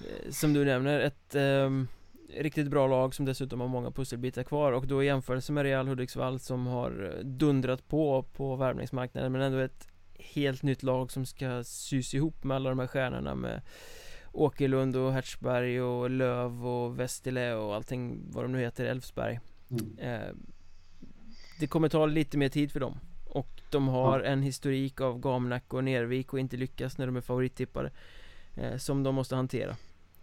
eh, Som du nämner, ett um, riktigt bra lag som dessutom har många pusselbitar kvar och då i jämförelse med Real Hudiksvall som har eh, dundrat på på värvningsmarknaden men ändå ett helt nytt lag som ska sys ihop med alla de här stjärnorna med Åkerlund och Hertzberg och Löv och Westerle och allting vad de nu heter, Elfsberg Mm. Eh, det kommer ta lite mer tid för dem Och de har en historik av Gamnack och Nervik och inte lyckas när de är favorittippare eh, Som de måste hantera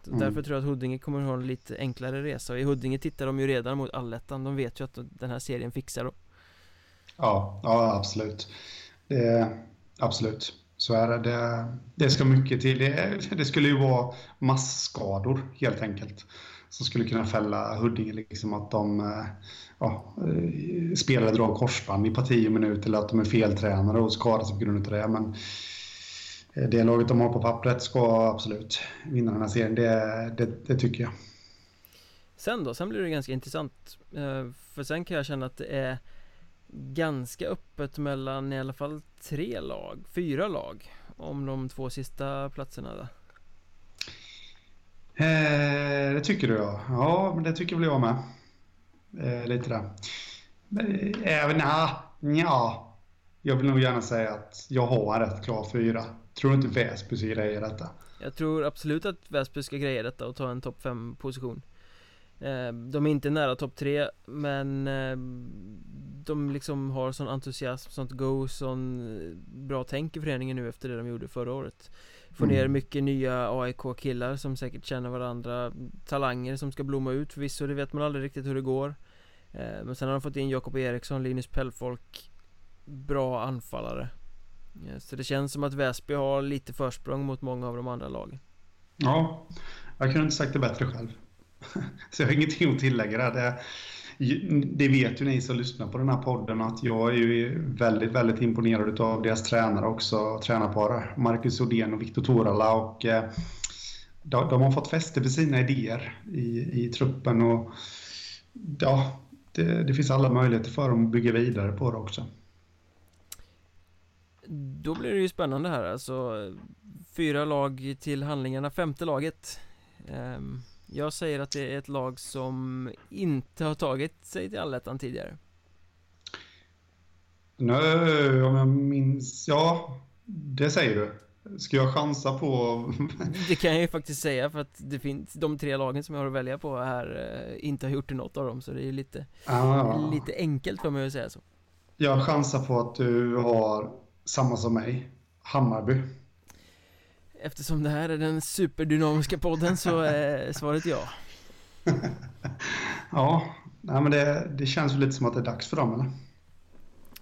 mm. Därför tror jag att Huddinge kommer ha en lite enklare resa och i Huddinge tittar de ju redan mot allettan De vet ju att den här serien fixar dem Ja, ja absolut det, Absolut så är det. det. Det ska mycket till. Det, det skulle ju vara massskador helt enkelt som skulle kunna fälla Huddinge. Liksom att de eh, ja, eh, spelare drar korsband i parti och minut eller att de är feltränade och skadar sig på grund av det. Men eh, det laget de har på pappret ska absolut vinna den här serien. Det, det, det tycker jag. Sen då, sen blir det ganska intressant För sen kan jag känna att det är Ganska öppet mellan i alla fall tre lag, fyra lag Om de två sista platserna där. Eh, det tycker du ja. Ja, men det tycker väl jag med. Eh, lite där. Eh, även, eh, ja. Jag vill nog gärna säga att jag har en rätt klar fyra. Tror du inte Väsby ska greja detta? Jag tror absolut att Väsby ska greja detta och ta en topp 5 position. Eh, de är inte nära topp 3 men eh, de liksom har sån entusiasm, sånt go, sån eh, bra tänk i föreningen nu efter det de gjorde förra året. Få mm. ner mycket nya AIK-killar som säkert känner varandra Talanger som ska blomma ut förvisso, det vet man aldrig riktigt hur det går Men sen har de fått in Jakob Eriksson, Linus Pellfolk Bra anfallare Så det känns som att Väsby har lite försprång mot många av de andra lagen Ja, jag kunde inte sagt det bättre själv Så jag har ingenting att tillägga där. Det, det vet ju ni som lyssnar på den här podden att jag är ju väldigt, väldigt imponerad av deras tränare också, tränarpar Marcus Odén och Viktor Torala och eh, de, de, har fått fäste för sina idéer i, i truppen och ja, det, det finns alla möjligheter för dem att bygga vidare på det också. Då blir det ju spännande här alltså Fyra lag till handlingarna, femte laget um jag säger att det är ett lag som inte har tagit sig till allettan tidigare. Nej, om jag minns... Ja, det säger du. Ska jag chansa på... det kan jag ju faktiskt säga för att det finns de tre lagen som jag har att välja på här eh, inte har gjort något av dem så det är lite, ah. lite enkelt för mig att säga så. Jag chansar på att du har samma som mig, Hammarby. Eftersom det här är den superdynamiska podden så är svaret ja Ja, nej men det, det känns lite som att det är dags för dem eller?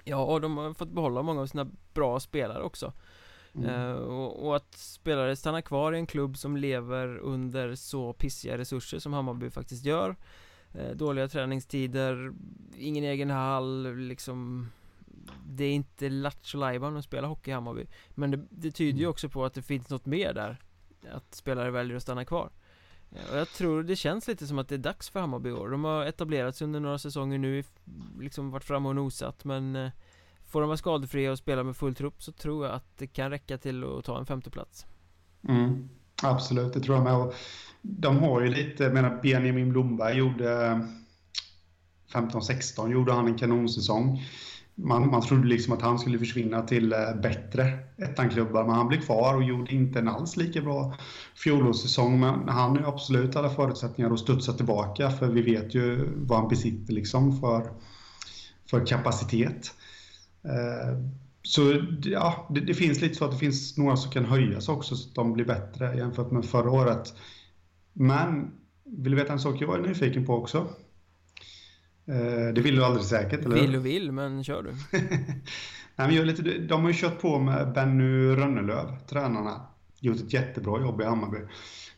Ja, och de har fått behålla många av sina bra spelare också mm. uh, och, och, att spelare stannar kvar i en klubb som lever under så pissiga resurser som Hammarby faktiskt gör uh, Dåliga träningstider, ingen egen hall, liksom det är inte lattjo att spela hockey i Hammarby. Men det, det tyder ju mm. också på att det finns något mer där. Att spelare väljer att stanna kvar. Och jag tror det känns lite som att det är dags för Hammarby i år. De har etablerats under några säsonger nu Liksom varit framme och nosat. Men eh, Får de vara skadefria och spela med full trupp så tror jag att det kan räcka till att ta en femteplats. Mm, Absolut, det tror jag med. Och De har ju lite, jag menar Benjamin Blomberg gjorde 15-16 gjorde han en kanonsäsong man, man trodde liksom att han skulle försvinna till eh, bättre ettanklubbar, men han blev kvar och gjorde inte en alls lika bra fjolårssäsong. Men han har absolut alla förutsättningar att studsa tillbaka, för vi vet ju vad han besitter liksom för, för kapacitet. Eh, så ja, det, det, finns lite så att det finns några som kan höjas också, så att de blir bättre jämfört med förra året. Men, vill du veta en sak jag är nyfiken på också? Eh, det vill du aldrig säkert, eller Vill och vill, men kör du. Nej, men jag lite, de har ju kört på med Benny Rönnelöv, tränarna. Gjort ett jättebra jobb i Hammarby.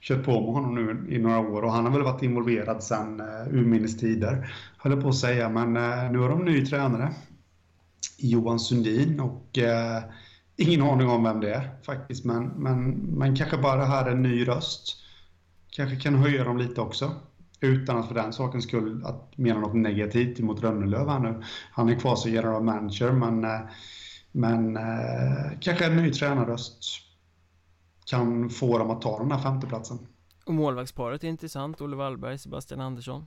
Kört på med honom nu i några år och han har väl varit involverad sedan uh, urminnes tider, höll jag på att säga. Men uh, nu har de ny tränare, Johan Sundin, och uh, ingen aning om vem det är faktiskt. Men, men, men kanske bara det här är en ny röst. Kanske kan höja dem lite också. Utan att för den sakens skull att mena något negativt mot Rönnelöv här nu. Han är kvar som general manager men, eh, men eh, kanske en ny tränarröst kan få dem att ta den här femteplatsen. Och målvaktsparet är intressant, Olle Wallberg, Sebastian Andersson.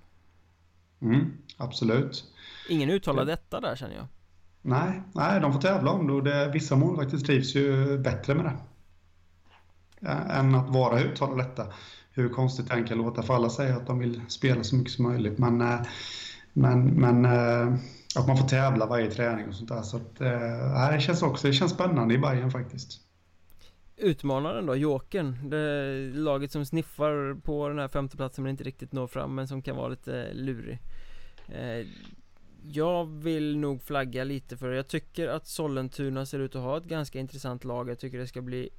Mm, absolut. Ingen uttalar detta där känner jag. Nej, nej, de får tävla om det och det, vissa målvakter trivs ju bättre med det. Än att vara uttala detta hur konstigt det än kan låta, för alla säger att de vill spela så mycket som möjligt. Men, eh, men, men eh, att man får tävla varje träning och sånt där. Så att, eh, äh, det känns också det känns spännande i Bayern faktiskt. Utmanaren då, Jokern, det laget som sniffar på den här femteplatsen men inte riktigt når fram men som kan vara lite lurig. Jag vill nog flagga lite för det. Jag tycker att Sollentuna ser ut att ha ett ganska intressant lag Jag tycker det ska bli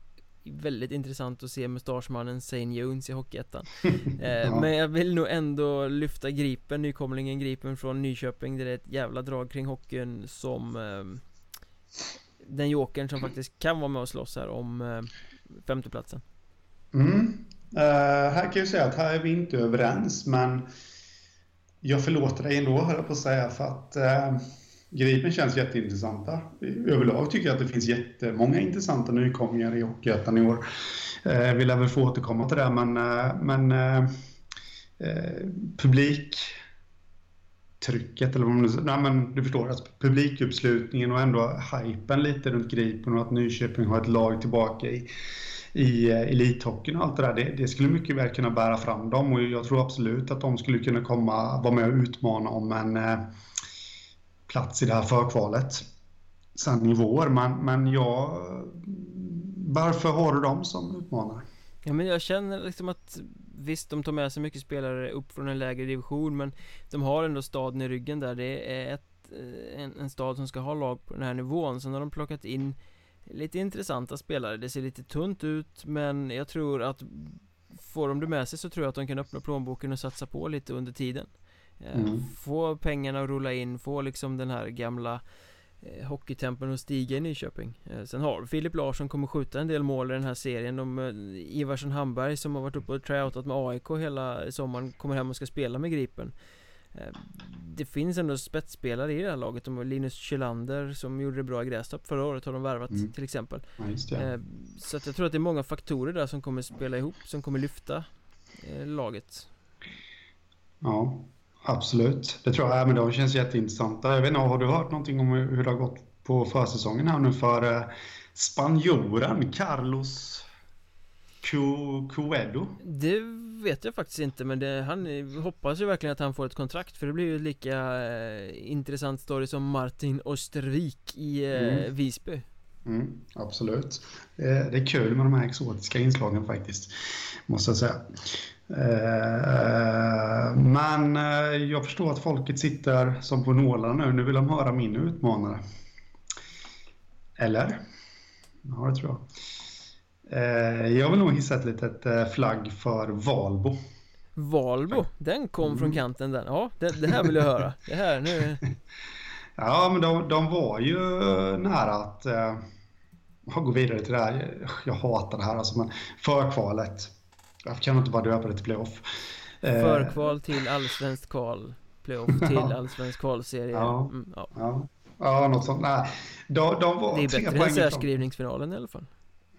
väldigt intressant att se mustaschmannen Zane Jones i Hockeyettan eh. Men jag vill nog ändå lyfta Gripen, nykomlingen Gripen från Nyköping Det är ett jävla drag kring hockeyn som eh, den jokern som faktiskt kan vara med och slåss här om eh, femteplatsen. Mm. Uh, här kan jag säga att här är vi inte överens, men jag förlåter dig ändå, höll jag på att säga, för att uh, Gripen känns jätteintressanta. Överlag tycker jag att det finns jättemånga intressanta nykomlingar i Hockeyettan i år. Eh, vi lär väl få återkomma till det, men, uh, men eh, eh, publik trycket eller vad man nu säger. Nej, men du förstår, alltså, publikuppslutningen och ändå hypen lite runt Gripen och att Nyköping har ett lag tillbaka i, i elithockeyn och allt det där. Det, det, skulle mycket väl kunna bära fram dem och jag tror absolut att de skulle kunna komma, vara med och utmana om en plats i det här förkvalet sen nivåer. Men, men jag... Varför har du dem som utmanare? Ja men jag känner liksom att Visst, de tar med sig mycket spelare upp från en lägre division men De har ändå staden i ryggen där Det är ett, eh, en, en stad som ska ha lag på den här nivån Sen har de plockat in Lite intressanta spelare Det ser lite tunt ut men jag tror att Får de det med sig så tror jag att de kan öppna plånboken och satsa på lite under tiden mm. Få pengarna att rulla in, få liksom den här gamla eh, hockeytempen att stiga i Nyköping. Eh, Sen har Filip Larsson kommer skjuta en del mål i den här serien. De eh, Ivarsson Hamberg som har varit uppe och tryoutat med AIK hela sommaren Kommer hem och ska spela med Gripen. Eh, Det finns ändå spetsspelare i det här laget. De har Linus Kjellander som gjorde det bra i Grästorp Förra året har de värvat mm. till exempel. Ja, eh, Så att jag tror att det är många faktorer där som kommer spela ihop Som kommer lyfta eh, laget. Ja Absolut, det tror jag. Men de känns jätteintressanta. Jag vet inte, har du hört någonting om hur det har gått på försäsongen här nu för eh, spanjoren Carlos Cuedo? Det vet jag faktiskt inte men det, han hoppas ju verkligen att han får ett kontrakt för det blir ju lika eh, intressant story som Martin Östervik i eh, mm. Visby. Mm, absolut. Det är kul med de här exotiska inslagen faktiskt, måste jag säga. Eh, men eh, jag förstår att folket sitter som på nålar nu. Nu vill de höra min utmanare. Eller? Ja, det tror jag. Eh, jag vill nog hissa ett litet flagg för Valbo. Valbo, den kom mm. från kanten den. Ja, det, det, här vill jag höra. Det här nu. ja, men de, de var ju nära att uh, gå vidare till det här. Jag hatar det här alltså, men förkvalet varför kan man inte bara döpa det till playoff? Eh, Förkval till allsvenskt kval Playoff till allsvensk kvalserie ja. Mm, ja. ja. ja, något sånt. Nej, de, de var Det är bättre än särskrivningsfinalen i alla fall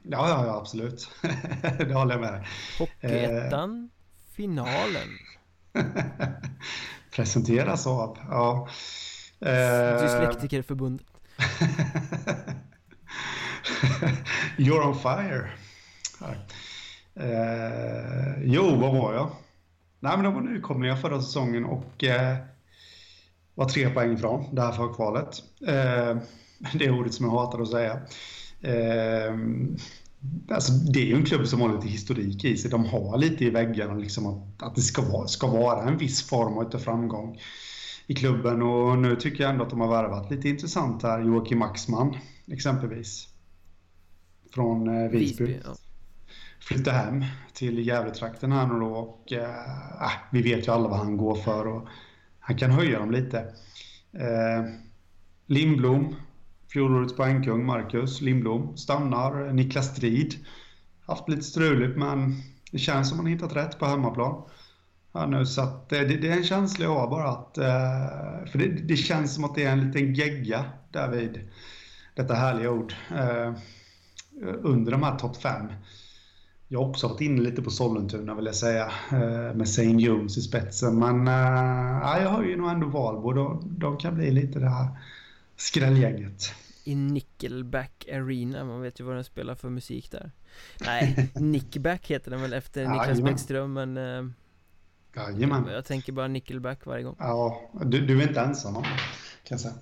Ja, ja, ja absolut. det håller jag med Hockeyettan, eh. finalen Presenteras av, ja eh. Dyslektikerförbundet You're on fire Eh, jo, vad var jag? Nej, men de var nykomlingar förra säsongen och eh, var tre poäng ifrån det här förkvalet. Eh, det är ordet som jag hatar att säga. Eh, alltså, det är ju en klubb som har lite historik i sig. De har lite i väggarna liksom att, att det ska vara, ska vara en viss form av framgång i klubben. Och nu tycker jag ändå att de har värvat lite intressant här. Joakim Axman exempelvis. Från eh, Visby. Visby ja flytta hem till Gävletrakten här nu då och äh, vi vet ju alla vad han går för och han kan höja dem lite. Eh, Lindblom, fjolårets poängkung Marcus Lindblom stannar. Niklas Strid, haft lite struligt men det känns som han hittat rätt på hemmaplan. Här nu, så att, det, det, är en känsla jag har bara att... Eh, för det, det, känns som att det är en liten gegga där vid detta härliga ord. Eh, under de här topp fem. Jag har också varit inne lite på Sollentuna vill jag säga, eh, med St. Jones i spetsen. Men äh, jag har ju nog ändå Valbo. De, de kan bli lite det här skrälgänget. I Nickelback Arena, man vet ju vad den spelar för musik där. Nej, Nickback heter den väl efter Niklas jajamän. Bäckström, men... Äh, Jajamän. Jag tänker bara Nickelback varje gång. Ja, du, du är inte ensam om det, kan jag säga.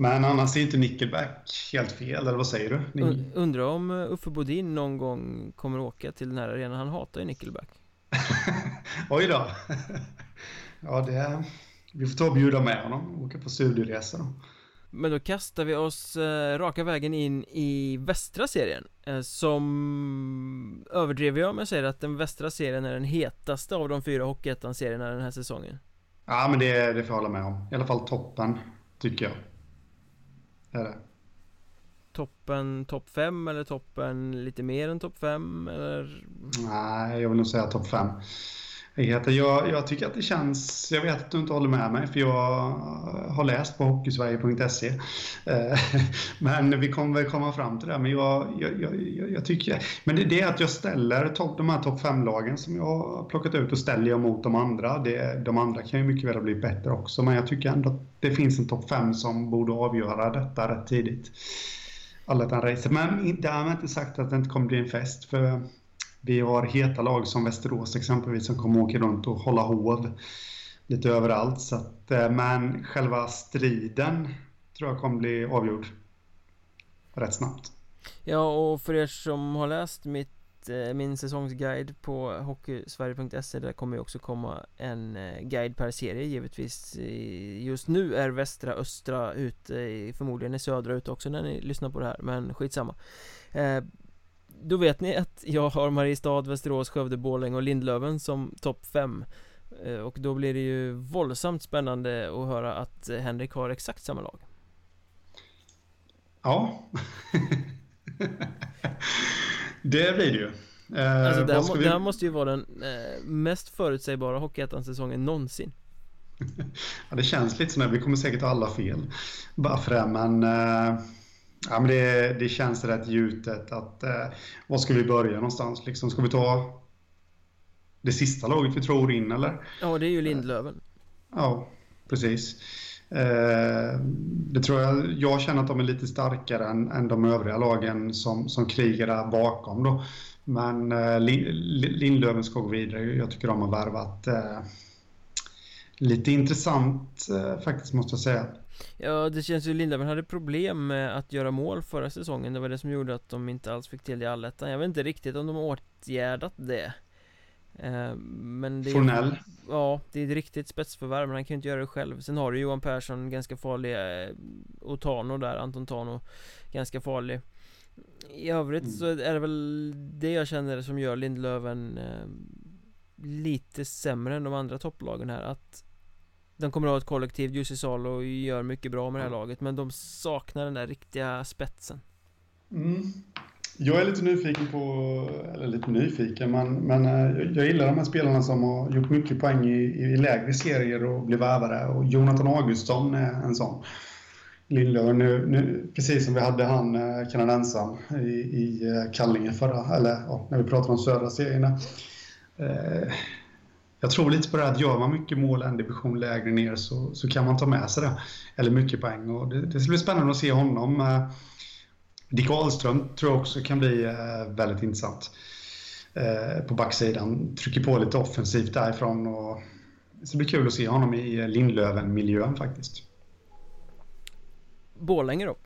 Men annars är inte Nickelback helt fel, eller vad säger du? Ni... Undrar om eh, Uffe Bodin någon gång kommer åka till den här arenan, han hatar ju Nickelback. Oj då. Ja, det... Vi får ta och bjuda med honom, och åka på studieresa då. Men då kastar vi oss eh, raka vägen in i västra serien eh, Som överdriver jag om jag säger att den västra serien är den hetaste av de fyra Hockeyettan-serierna den här säsongen? Ja men det, det får jag hålla med om, i alla fall toppen, tycker jag är det. toppen topp 5 eller toppen lite mer än topp 5 eller? Nej, jag vill nog säga topp 5. Jag, jag tycker att det känns, jag vet att du inte håller med mig för jag har läst på hockeysverige.se. Eh, men vi kommer väl komma fram till det. Men jag, jag, jag, jag tycker, men det, det är att jag ställer top, de här topp 5-lagen som jag har plockat ut och ställer jag mot de andra. Det, de andra kan ju mycket väl ha blivit bättre också, men jag tycker ändå att det finns en topp 5 som borde avgöra detta rätt tidigt. Allettan-racet. Men därmed inte sagt att det inte kommer bli en fest. För vi har heta lag som Västerås exempelvis som kommer åka runt och hålla hov lite överallt. Så att, eh, men själva striden tror jag kommer bli avgjord rätt snabbt. Ja, och för er som har läst mitt, eh, min säsongsguide på hockeysverige.se Där kommer ju också komma en eh, guide per serie givetvis Just nu är västra, östra ute, förmodligen är södra ute också när ni lyssnar på det här Men skitsamma då vet ni att jag har Mariestad, Västerås, Skövde, Borlänge och Lindlöven som topp 5 eh, Och då blir det ju våldsamt spännande att höra att Henrik har exakt samma lag. Ja. Det blir det ju. Eh, Alltså det här, vi... det här, måste ju vara den eh, mest förutsägbara Hockeyettan-säsongen någonsin. Ja det känns lite som att vi kommer säkert alla fel. Bara för det men. Ja, men det, det känns rätt gjutet att eh, var ska vi börja någonstans? Liksom, ska vi ta det sista laget vi tror in eller? Ja, det är ju Lindlöven. Ja, precis. Eh, det tror jag, jag känner att de är lite starkare än, än de övriga lagen som, som krigar där bakom då. Men eh, Lindlöven ska gå vidare. Jag tycker de har värvat eh, lite intressant eh, faktiskt måste jag säga. Ja, det känns ju Lindhaven hade problem med att göra mål förra säsongen. Det var det som gjorde att de inte alls fick till det i allettan. Jag vet inte riktigt om de har åtgärdat det. Eh, Men det är, Fornell. Ja, det är ett riktigt spetsförvärv men han kan ju inte göra det själv. Sen har du Johan Persson, ganska farlig eh, Och Tano där, Anton Tano Ganska farlig. I övrigt mm. så är det väl det jag känner som gör Lindlöven Lite sämre än de andra topplagen här att de kommer att ha ett kollektiv, Jussi Salo gör mycket bra med det här laget Men de saknar den där riktiga spetsen mm. Jag är lite nyfiken på, eller lite nyfiken, men, men eh, jag gillar de här spelarna som har gjort mycket poäng i, i lägre serier och blivit värvare. Och Jonathan Augustsson är en sån. Lindlöven, nu, nu, precis som vi hade han eh, kanadensaren i, i eh, Kallinge förra, eller ja, när vi pratade om södra serierna. Eh, jag tror lite på det att gör man mycket mål en division lägre ner så, så kan man ta med sig det. Eller mycket poäng. Och det, det ska bli spännande att se honom. Eh, Dick Ahlström tror jag också kan bli eh, väldigt intressant. Eh, på backsidan. Trycker på lite offensivt därifrån. Och det ska bli kul att se honom i Lindlöven-miljön faktiskt. Borlänge då?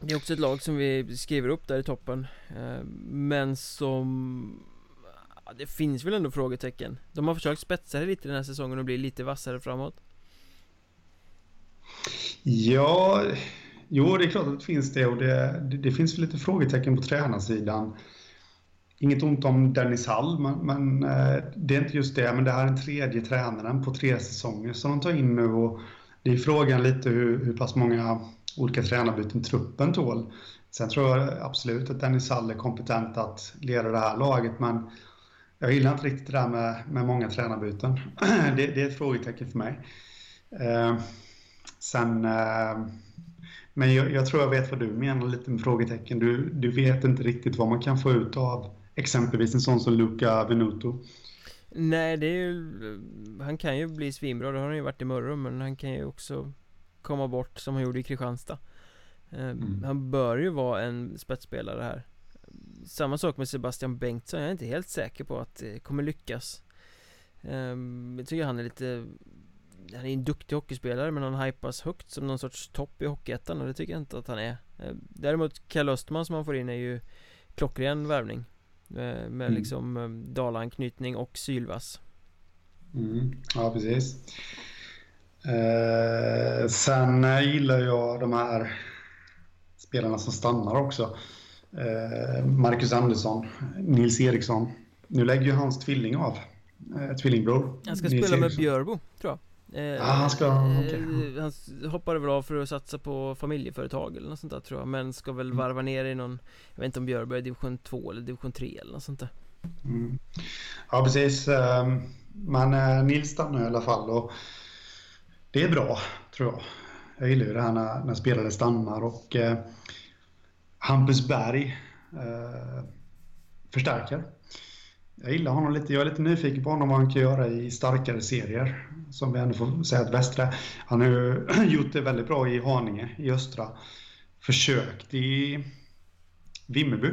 Det är också ett lag som vi skriver upp där i toppen Men som Ja, det finns väl ändå frågetecken De har försökt spetsa det lite den här säsongen och bli lite vassare framåt Ja, jo det är klart att det finns det och det, det, det finns lite frågetecken på tränarsidan Inget ont om Dennis Hall, men, men eh, det är inte just det. Men det här är den tredje tränaren på tre säsonger som de tar in nu. Och det är frågan lite hur, hur pass många olika tränarbyten truppen tål. Sen tror jag absolut att Dennis Hall är kompetent att leda det här laget, men jag gillar inte riktigt det där med, med många tränarbyten. Det, det, är ett frågetecken för mig. Eh, sen, eh, men jag, jag, tror jag vet vad du menar lite med frågetecken. Du, du vet inte riktigt vad man kan få ut av exempelvis en sån som Luca Venuto. Nej, det är ju, han kan ju bli svinbra, det har han ju varit i Mörrum, men han kan ju också komma bort som han gjorde i Kristianstad. Eh, mm. Han bör ju vara en spetsspelare här. Samma sak med Sebastian Bengtsson, jag är inte helt säker på att det kommer lyckas. Um, Jag tycker han är lite Han är en duktig hockeyspelare men han hypas högt som någon sorts topp i Hockeyettan och det tycker jag inte att han är. Ehm, Däremot Kalle Östman som han får in är ju klockren värvning. Med, med mm. liksom Dala-anknytning och sylvass. Mm. Ja precis. Eh, Sen gillar jag de här spelarna som stannar också Marcus Andersson, Nils Eriksson. Nu lägger ju hans tvilling av. Eh, tvillingbror. Han ska Nils spela med Björbo, tror jag. Eh, han ska, okay. eh, Han hoppade väl av för att satsa på familjeföretag eller något sånt där tror jag Men ska väl mm. varva ner i någon Jag vet inte om Björberg är division 2 eller division 3 eller något sånt där mm. Ja precis ehm, Men eh, Nils stannar i alla fall och Det är bra tror jag Jag gillar ju det här när, när spelare stannar och eh, Hampus Berg eh, Förstärker jag gillar honom lite. Jag är lite nyfiken på honom vad han kan göra i starkare serier. Som vi ändå får säga att Västra. Han har ju gjort det väldigt bra i Haninge i östra. Försökt i Vimmerby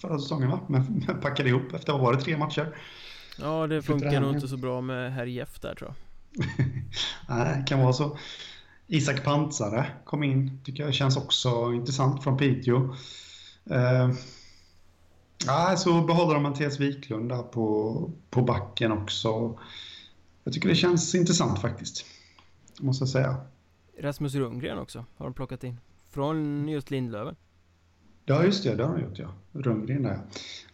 förra säsongen va? Men packade ihop efter, vad var det, tre matcher? Ja, det funkar nog inte så bra med herr Jeff där tror jag. Nej, det kan vara så. Isak Pansare kom in, tycker jag känns också intressant från Piteå. Eh, Ja, så behåller de Mattias Wiklund där på, på backen också. Jag tycker det känns intressant faktiskt. Måste jag säga. Rasmus Rundgren också har de plockat in. Från just Lindlöven. Ja, just det. Det har de gjort, ja. Rundgren där.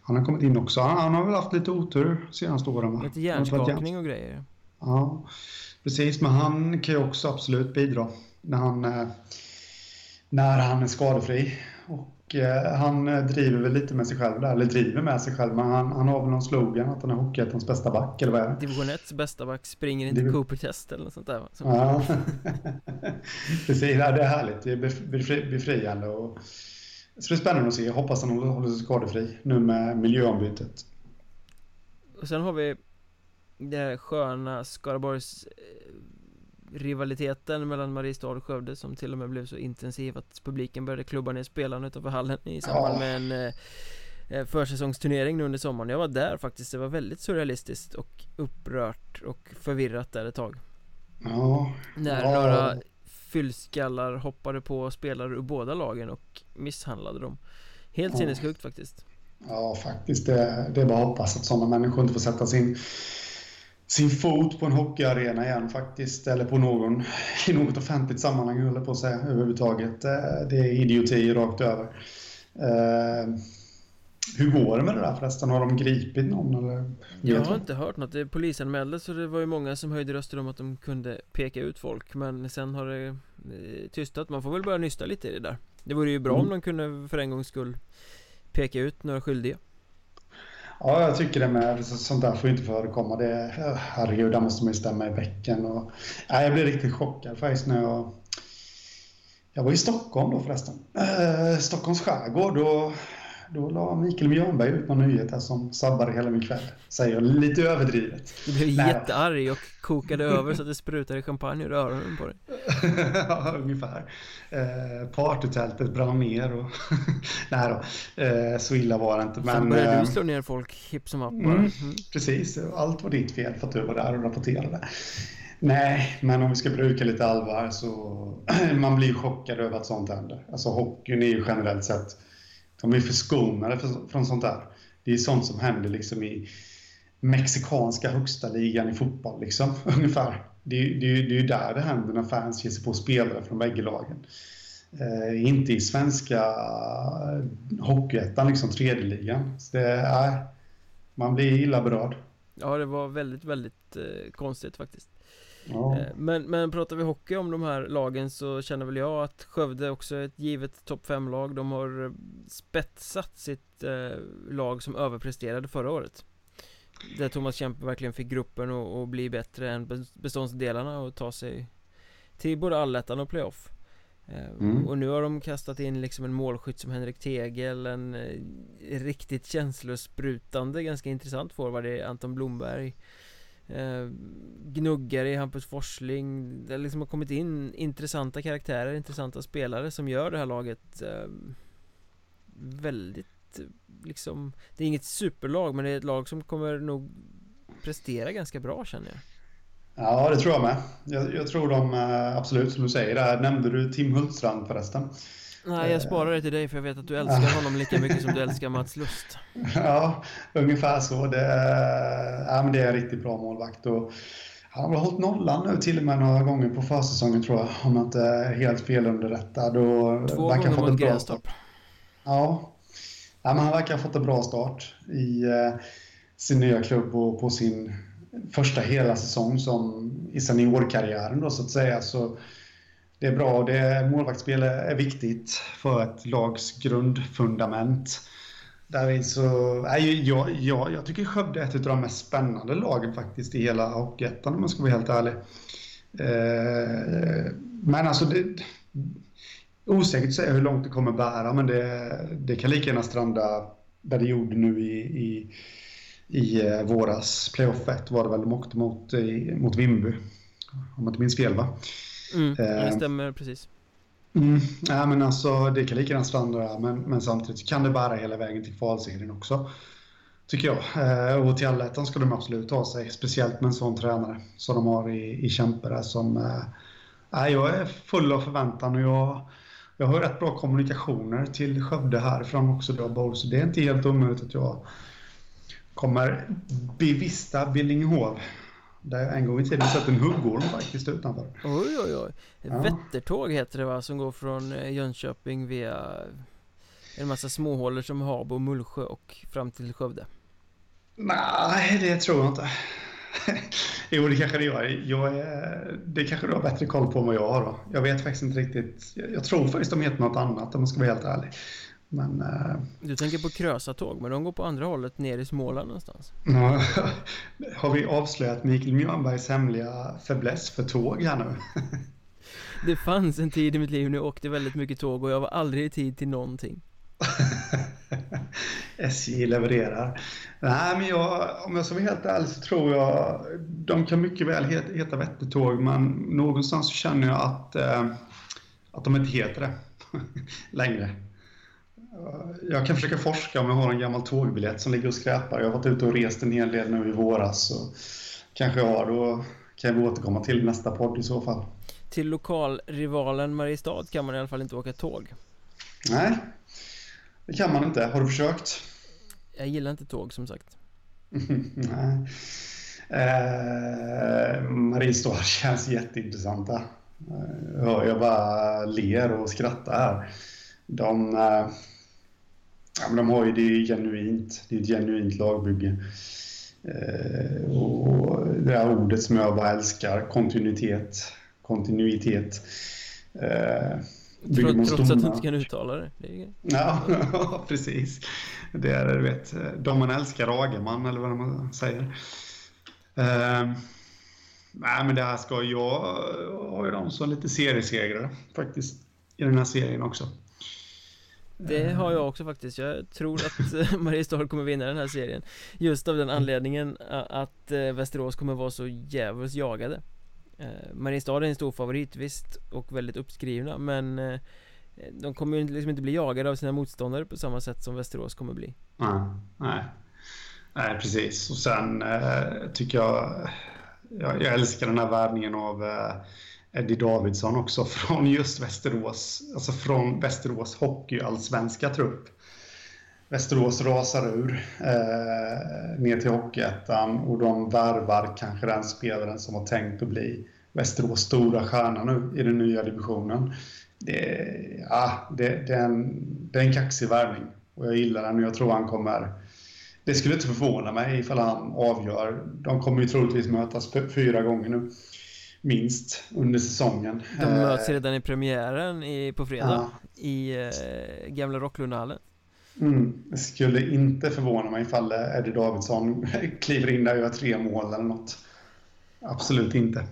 Han har kommit in också. Han, han har väl haft lite otur senaste åren, va? Lite hjärnskakning och grejer. Ja, precis. Men han kan ju också absolut bidra när han, eh, när han är skadefri. Och Eh, han eh, driver väl lite med sig själv där, eller driver med sig själv, men han, han har väl någon slogan att han är Hockeyettans bästa back, eller vad är det? Division 1 bästa back springer inte Div Cooper-test eller något sånt där Som Ja, precis. Ja, det är härligt. Det är befri befriande och det ska bli spännande att se. Jag hoppas han håller sig skadefri nu med miljöombytet. Och sen har vi det här sköna Skaraborgs eh, rivaliteten mellan Mariestad och Skövde som till och med blev så intensiv att publiken började klubba ner spelarna utanför hallen i samband med en eh, eh, försäsongsturnering nu under sommaren. Jag var där faktiskt, det var väldigt surrealistiskt och upprört och förvirrat där ett tag. Ja. När ja. några fyllskallar hoppade på spelare ur båda lagen och misshandlade dem. Helt sinnessjukt faktiskt. Ja faktiskt, det, det är bara att hoppas att sådana människor inte får sätta sin sin fot på en hockeyarena igen faktiskt, eller på någon, i något offentligt sammanhang höll på att säga överhuvudtaget. Eh, det är idioti rakt över. Uh, hur går det med det där förresten? Har de gripit någon eller? Jag har inte hört något, det polisanmäldes så det var ju många som höjde röster om att de kunde peka ut folk Men sen har det eh, tystat, man får väl börja nysta lite i det där Det vore ju bra mm. om de kunde för en gångs skull peka ut några skyldiga Ja, jag tycker det med. Sånt där får inte förekomma. Det, herregud, där måste man ju stämma i bäcken. Och, nej, jag blev riktigt chockad faktiskt när jag... Jag var i Stockholm då förresten. Eh, Stockholms skärgård. Och då la Mikael Björnberg ut någon nyhet här som sabbade hela min kväll. Säger jag lite överdrivet. Du blev jättearg och kokade över så att det sprutade champagne ur öronen på dig. ja, ungefär. Eh, partytältet brann ner och... Nej då, eh, så illa var det inte. Men, Sen började eh, du slå ner folk hipp som happ mm, mm. Precis, allt var ditt fel för att du var där och rapporterade. Nej, men om vi ska bruka lite allvar så man blir chockad över att sånt händer. Alltså hockeyn är ju generellt sett de är förskonade från sånt där. Det är sånt som händer liksom i mexikanska högsta ligan i fotboll, liksom, ungefär. Det, det, det är ju där det händer när fans ger sig på spelare från bägge lagen. Eh, inte i svenska eh, Hockeyettan, liksom tredje ligan. Så det, är, man blir illa berörd. Ja, det var väldigt, väldigt eh, konstigt faktiskt. Ja. Eh, men, men pratar vi hockey om de här lagen så känner väl jag att Skövde också är ett givet topp 5-lag De har eh, spetsat sitt eh, lag som överpresterade förra året. Där Thomas Kempe verkligen fick gruppen att bli bättre än beståndsdelarna och ta sig till både allettan och playoff. Eh, mm. Och nu har de kastat in liksom en målskytt som Henrik Tegel En riktigt känslosprutande, ganska intressant forward i Anton Blomberg eh, Gnuggare i Hampus Forsling Det liksom har kommit in intressanta karaktärer, intressanta spelare som gör det här laget eh, Väldigt liksom Det är inget superlag men det är ett lag som kommer nog prestera ganska bra känner jag Ja, det tror jag med. Jag, jag tror de, eh, absolut som du säger, där nämnde du Tim Hultstrand förresten. Nej, jag sparar det till dig för jag vet att du älskar honom lika mycket som du älskar Mats Lust. Ja, ungefär så. Det är, ja, men det är en riktigt bra målvakt. Och han har väl hållit nollan nu till och med några gånger på försäsongen tror jag, om jag inte är helt felunderrättad. Två gånger mot Grästorp. Ja. ja, men han verkar ha fått en bra start i eh, sin nya klubb och på sin första hela säsong som i seniorkarriären då så att säga. Så det är bra. Det, målvaktsspel är viktigt för ett lags grundfundament. Där så, nej, jag, jag, jag tycker Skövde är ett av de mest spännande lagen faktiskt i hela Hockeyettan om man ska vara helt ärlig. Eh, men alltså, det, osäkert att säga hur långt det kommer bära, men det, det kan lika gärna stranda där det gjorde nu i, i, i eh, våras. Playoff 1 var det väl de åkte mot, mot Vimby, om jag inte minns fel va? Mm, det eh, stämmer precis. Mm, ja, men alltså, det kan lika gärna stranda men, men samtidigt kan det bära hela vägen till kvalserien också. Tycker jag. Eh, och till allettan ska de absolut ta sig. Speciellt med en sån tränare som de har i, i Kämpe som... Eh, jag är full av förväntan och jag, jag har rätt bra kommunikationer till Skövde härifrån också då, Bowl, så det är inte helt omöjligt att jag kommer bevista Billingehov där jag en gång i tiden sett en huggorm faktiskt utanför. Oj, oj, oj. Ja. Vättertåg heter det va, som går från eh, Jönköping via en massa småhålor som Habo, Mullsjö och fram till Skövde. Nej, det tror jag inte. jo, det kanske det gör. Jag är, det kanske du har bättre koll på än vad jag har. Då. Jag vet faktiskt inte riktigt. Jag tror faktiskt de heter något annat om man ska vara helt ärlig. Men, uh... Du tänker på Krösatåg, men de går på andra hållet ner i Småland någonstans. har vi avslöjat Mikael Mjörnbergs hemliga fäbless för tåg här nu? det fanns en tid i mitt liv när jag åkte väldigt mycket tåg och jag var aldrig i tid till någonting. SJ levererar. Nej, men jag, om jag ska vara helt ärlig så tror jag de kan mycket väl heta, heta Vättertåg, men någonstans så känner jag att, eh, att de inte heter det längre. Jag kan försöka forska om jag har en gammal tågbiljett som ligger och skräpar. Jag har varit ute och rest en hel del nu i våras. Så kanske jag har. Då kan vi återkomma till nästa podd i så fall. Till lokalrivalen Mariestad kan man i alla fall inte åka tåg. Nej, det kan man inte. Har du försökt? Jag gillar inte tåg som sagt. Nej. Eh, Mariestad känns jätteintressanta. Eh, jag bara ler och skrattar här. De, eh, ja, men de har ju det genuint. Det är ett genuint lagbygge. Eh, och det här ordet som jag bara älskar, kontinuitet. Kontinuitet. Eh, Trots, trots att du inte kan uttala det. det är... Ja, precis. Det är du vet. De man älskar Agerman, eller vad man säger. Uh, nej, men det här ska jag har ju dem som lite seriesegrare faktiskt i den här serien också. Det har jag också faktiskt. Jag tror att Mariestad kommer vinna den här serien. Just av den anledningen att eh, Västerås kommer vara så djävulskt jagade. Eh, Mariestad är en stor favorit visst och väldigt uppskrivna men eh, de kommer ju liksom inte bli jagade av sina motståndare på samma sätt som Västerås kommer bli. Nej, nej. nej precis. Och sen eh, tycker jag, jag, jag älskar den här värvningen av eh, Eddie Davidsson också från just Västerås, alltså från Västerås hockeyallsvenska trupp. Västerås rasar ur eh, ner till Hockeyettan och de värvar kanske den spelaren som har tänkt att bli Västerås stora stjärna nu i den nya divisionen. Det, ja, det, det, är en, det är en kaxig värvning och jag gillar den och jag tror han kommer... Det skulle inte förvåna mig ifall han avgör. De kommer ju troligtvis mötas fyra gånger nu minst under säsongen. De möts redan i premiären i, på fredag ja. i eh, Gamla Rocklundahallen. Mm. Skulle inte förvåna mig ifall Eddie Davidsson kliver in där och gör tre mål eller något. Absolut inte.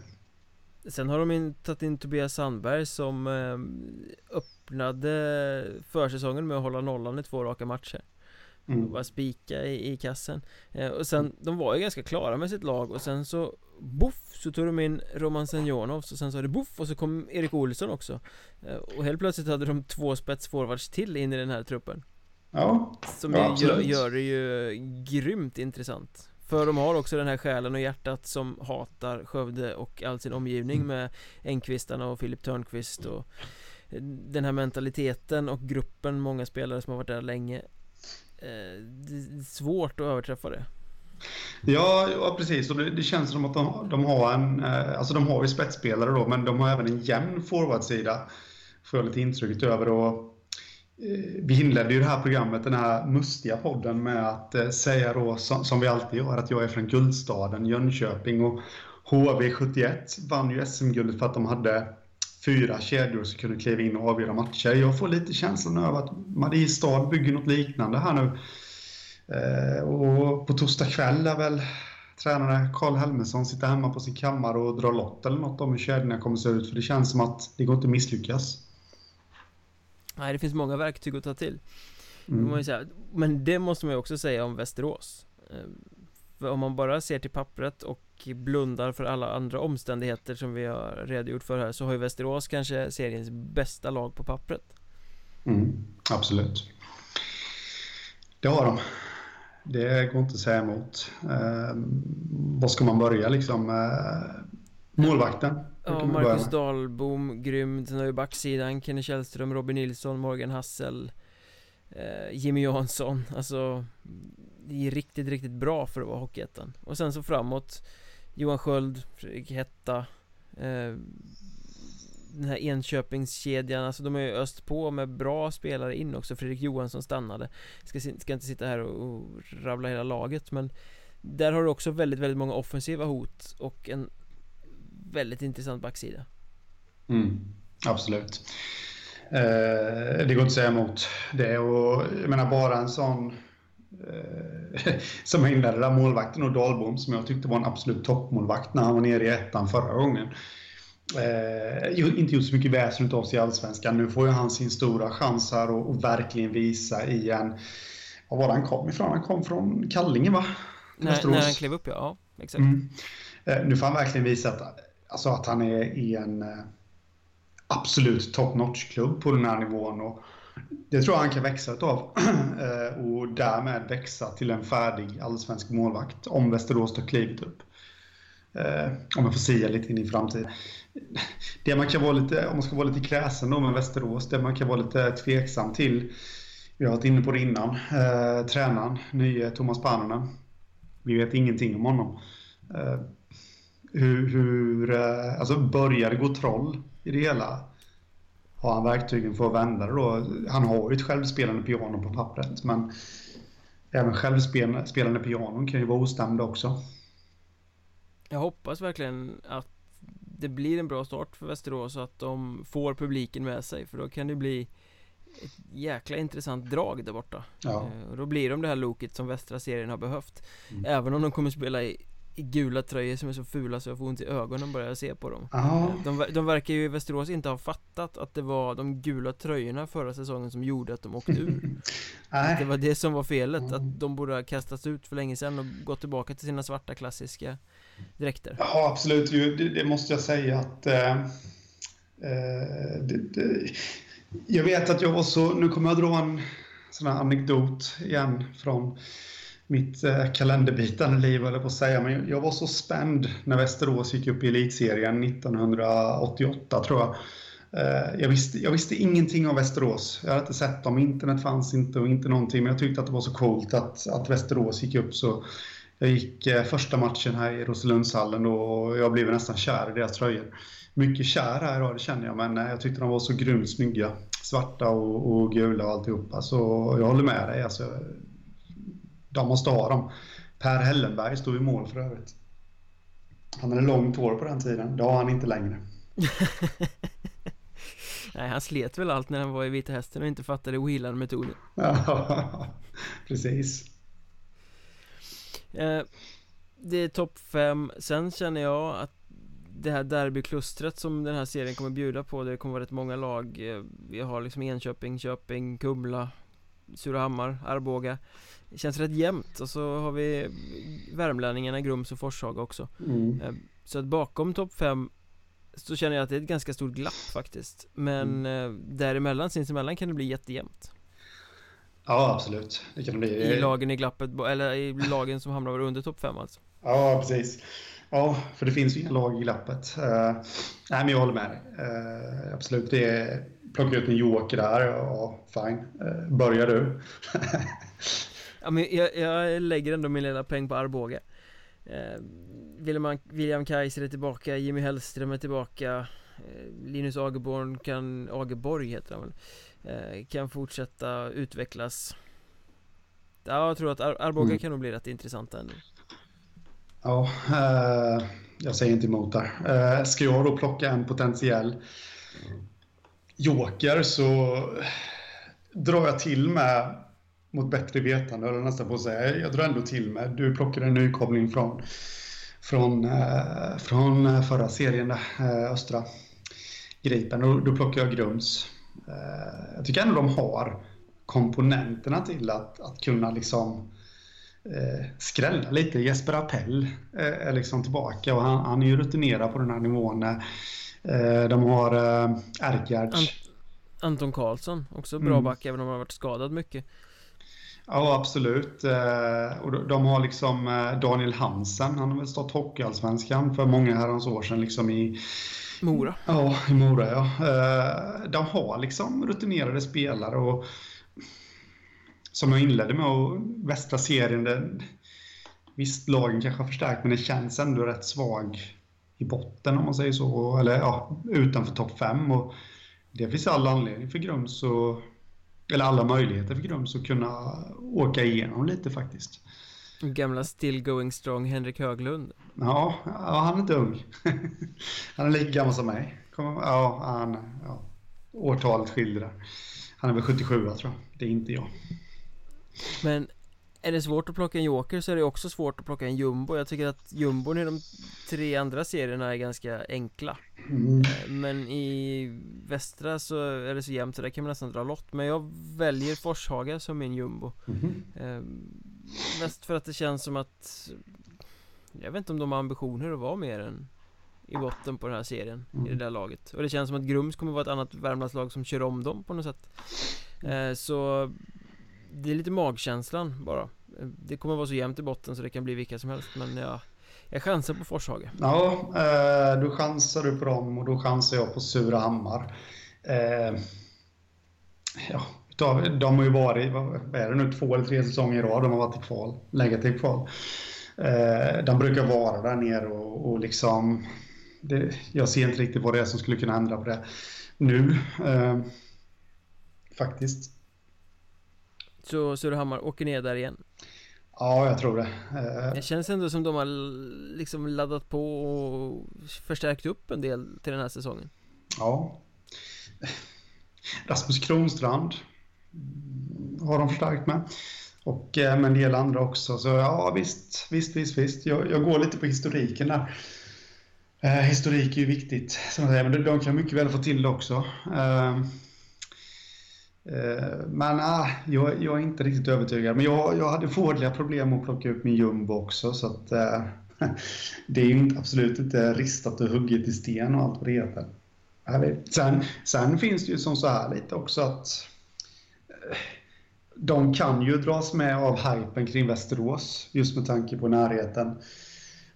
Sen har de tagit in Tobias Sandberg som eh, öppnade försäsongen med att hålla nollan i två raka matcher. Mm. Bara spika i, i kassen. Eh, och sen, de var ju ganska klara med sitt lag och sen så Boff så tog de in Roman Senjonov och sen så det boff och så kom Erik Olsson också. Eh, Och helt plötsligt hade de två spetsforwards till in i den här truppen. Ja, Som ja, gör, gör det ju grymt intressant. För de har också den här själen och hjärtat som hatar Skövde och all sin omgivning mm. med Engqvistarna och Filip Törnqvist och Den här mentaliteten och gruppen, många spelare som har varit där länge. Eh, Det är svårt att överträffa det Ja, ja precis. Och det, det, känns som att de, de, har en... Eh, alltså de har ju spetsspelare då, men de har även en jämn forwardsida. Får jag lite intrycket över. Och eh, vi inledde ju det här programmet, den här mustiga podden med att eh, säga då, som, som vi alltid gör, att jag är från guldstaden Jönköping och HV71 vann ju SM-guldet för att de hade fyra kedjor som kunde kliva in och avgöra matcher. Jag får lite känslan av att Mariestad bygger något liknande här nu. Eh, och på torsdag kväll är väl tränare Karl Helmersson sitter hemma på sin kammare och drar lott eller något om hur kedjorna kommer se ut. För det känns som att det går inte att misslyckas. Nej, det finns många verktyg att ta till. Mm. Men det måste man ju också säga om Västerås. Eh, för om man bara ser till pappret och blundar för alla andra omständigheter som vi har redogjort för här så har ju Västerås kanske seriens bästa lag på pappret. Mm, absolut. Det har de. Det går inte att säga emot. Eh, var ska man börja liksom? Eh, målvakten. Ja, Marcus Dahlbom, grym. Sen har vi backsidan, Kenny Källström, Robin Nilsson, Morgan Hassel, eh, Jimmy Jansson. Alltså, det är riktigt, riktigt bra för att vara Hockeyettan. Och sen så framåt, Johan Sköld, Fredrik Hetta, eh, den här Enköpingskedjan, alltså de har ju öst på med bra spelare in också. Fredrik Johansson stannade. Ska, ska inte sitta här och, och rabbla hela laget men Där har du också väldigt, väldigt många offensiva hot och en väldigt intressant backsida. Mm, Absolut. Eh, Det går inte att säga emot det. Och jag menar bara en sån eh, som jag inledde där, målvakten och Dahlbom som jag tyckte var en absolut toppmålvakt när han var nere i ettan förra gången eh, inte gjort så mycket väsen av sig i Allsvenskan. Nu får ju han sin stora chans här och, och verkligen visa i en... Var var han kom ifrån? Han kom från Kallinge va? När, när han klev upp ja, ja exakt. Mm. Eh, nu får han verkligen visa att, alltså att han är i en eh, absolut top notch-klubb på den här nivån. Och det tror jag han kan växa utav eh, och därmed växa till en färdig allsvensk målvakt om Västerås tar klivet upp. Eh, om jag får säga lite in i framtiden det man kan vara lite, om man ska vara lite kräsen då med Västerås, det man kan vara lite tveksam till, vi har varit inne på det innan, eh, tränaren, nye Thomas Pannonen. Vi vet ingenting om honom. Eh, hur, hur eh, alltså börjar det gå troll i det hela? Har han verktygen för att vända det då? Han har ju ett självspelande piano på pappret, men även självspelande pianon kan ju vara ostämda också. Jag hoppas verkligen att det blir en bra start för Västerås och att de får publiken med sig för då kan det bli ett jäkla intressant drag där borta ja. Eh, och då blir de det här loket som västra serien har behövt mm. Även om de kommer spela i, i gula tröjor som är så fula så jag får ont i ögonen bara jag ser på dem ja. de, de verkar ju i Västerås inte ha fattat att det var de gula tröjorna förra säsongen som gjorde att de åkte ur Att det var det som var felet, att de borde ha kastats ut för länge sedan och gått tillbaka till sina svarta klassiska dräkter. Ja, absolut. Det, det måste jag säga att... Eh, eh, det, det, jag vet att jag var så... Nu kommer jag dra en sån här anekdot igen från mitt eh, kalenderbitande liv, eller på att säga. Men jag var så spänd när Västerås gick upp i elitserien 1988, tror jag. Eh, jag visste, jag visste ingenting om Västerås. Jag hade inte sett dem. Internet fanns inte och inte någonting. Men jag tyckte att det var så coolt att, att Västerås gick upp så jag gick eh, första matchen här i Roselundshallen och jag blev nästan kär i deras tröjor. Mycket kär här idag, det känner jag, men eh, jag tyckte de var så grymt snygga. Svarta och, och gula och alltihopa. Så jag håller med dig. Alltså, de måste ha dem. Per Hellenberg stod i mål för övrigt. Han hade långt hår på den tiden. Det har han inte längre. Nej, han slet väl allt när han var i Vita Hästen och inte fattade wheelan-metoden. Ja, precis. Eh, det är topp 5 Sen känner jag att det här derbyklustret som den här serien kommer bjuda på Det kommer vara rätt många lag. Eh, Vi har liksom Enköping, Köping, Kumla Surahammar, Arboga. Det känns rätt jämnt. Och så har vi Värmlänningarna, Grums och Forshaga också. Mm. Eh, så att bakom topp 5 Så känner jag att det är ett ganska stort glapp faktiskt. Men mm. däremellan, sinsemellan kan det bli jättejämnt Ja, absolut. Det kan det bli. I lagen i glappet, eller i lagen som hamnar under topp 5 alltså. Ja, precis. Ja, för det finns ju inga lag i glappet. Uh, nej, men jag håller med dig. Uh, absolut, det är, plocka ut en joker där, ja, fine. Uh, börjar du? ja, men jag, jag, lägger ändå min lilla peng på Arboga. Uh, William, William Kaiser är tillbaka, Jimmy Hellström är tillbaka Linus Agerborn kan, Agerborg heter han väl Kan fortsätta utvecklas Ja, jag tror att Ar Arboga mm. kan nog bli rätt intressant ändå Ja, eh, jag säger inte emot där. Eh, ska jag då plocka en potentiell joker så drar jag till med mot bättre vetande, eller nästan på att säga. Jag drar ändå till med. Du plockade en nykomling från, från, eh, från förra serien, eh, Östra Gripen. Och då plockar jag Grums. Eh, jag tycker ändå de har komponenterna till att, att kunna liksom eh, skrälla lite. Jesper Appell eh, är liksom tillbaka och han, han är ju rutinerad på den här nivån. Eh, de har eh. Ant Anton Karlsson, också bra mm. back även om han har varit skadad mycket. Ja, absolut. Och de har liksom Daniel Hansen, han har väl stått Hockeyallsvenskan för många herrans år sedan liksom i Mora. Ja, i Mora ja. Eh, de har liksom rutinerade spelare och som jag inledde med, och västra serien, det, visst lagen kanske har förstärkt men det känns ändå rätt svag i botten om man säger så, eller ja, utanför topp 5 och det finns all anledning för Grums och eller alla möjligheter för Grums att kunna åka igenom lite faktiskt. Gamla still going strong Henrik Höglund. Ja, ja han är inte ung. han är lika gammal som mig. Ja, han, ja, årtalet skiljer Han är väl 77 tror jag. Det är inte jag. Men är det svårt att plocka en joker så är det också svårt att plocka en jumbo Jag tycker att jumbon i de tre andra serierna är ganska enkla mm. Men i västra så är det så jämnt så där kan man nästan dra lott Men jag väljer Forshaga som min jumbo mm. Mest för att det känns som att Jag vet inte om de har ambitioner att vara mer än i botten på den här serien mm. i det där laget. Och det känns som att Grums kommer vara ett annat Värmlandslag som kör om dem på något sätt. Eh, Så det är lite magkänslan bara. Det kommer vara så jämnt i botten så det kan bli vilka som helst men ja Jag chansar på Forshaga. Ja, eh, då chansar du på dem och då chansar jag på Surahammar. Eh, Ja, de har ju varit, vad är det nu, två eller tre säsonger i rad de har varit i kval, negativt kval. Eh, De brukar vara där nere och, och liksom det, Jag ser inte riktigt vad det är som skulle kunna ändra på det nu eh, Faktiskt. Så Surahammar åker ner där igen? Ja, jag tror det. Eh, Det känns ändå som de har liksom laddat på och förstärkt upp en del till den här säsongen. Ja. Rasmus Kronstrand har de förstärkt med och men med en del andra också så ja visst, visst, visst, visst jag, jag går lite på historiken där eh, Historik är ju viktigt, som jag säger, men de, de kan mycket väl få till det också eh, Eh, men ah, jag, jag, är inte riktigt övertygad. Men jag, jag hade vårdliga problem att plocka upp min jumbo också. Så att, eh, det är ju absolut inte ristat och hugget i sten och allt vad det heter. Sen, sen finns det ju som så här lite också att de kan ju dras med av hypen kring Västerås just med tanke på närheten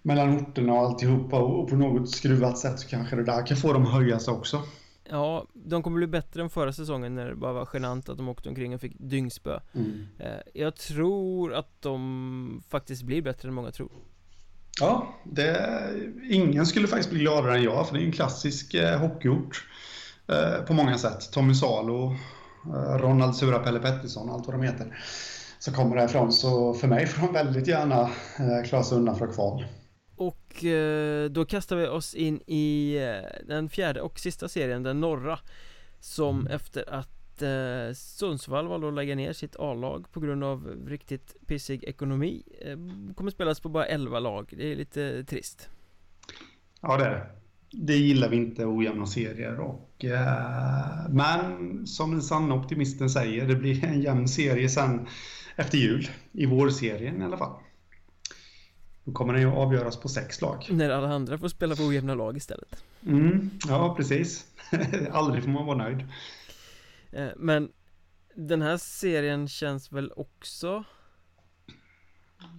mellan orterna och alltihopa och på något skruvat sätt så kanske det där kan få dem att höja sig också. Ja, de kommer bli bättre än förra säsongen när det bara var genant att de åkte omkring och fick dyngspö mm. Eh, jag tror att de faktiskt blir bättre än många tror Ja, det, ingen skulle faktiskt bli gladare än jag för det är en klassisk eh, hockeyort eh, på många sätt. Tommy Salo, Ronald Sura Pelle Pettersson, allt vad de heter, som kommer därifrån. Så för mig får de väldigt gärna eh, klara sig undan från kval. Och eh, då kastar vi oss in i eh, den fjärde och sista serien, den norra Som mm. efter att eh, Sundsvall valde att lägga ner sitt A-lag på grund av riktigt pissig ekonomi Kommer spelas på bara 11 lag, det är lite trist Ja det är det Det gillar vi inte, ojämna serier och eh, Men som den sanna optimisten säger, det blir en jämn serie sen efter jul I vårserien i alla fall då kommer den ju avgöras på sex lag. När alla andra får spela på ojämna lag istället. Mm, ja, precis. Aldrig får man vara nöjd. Eh, men den här serien känns väl också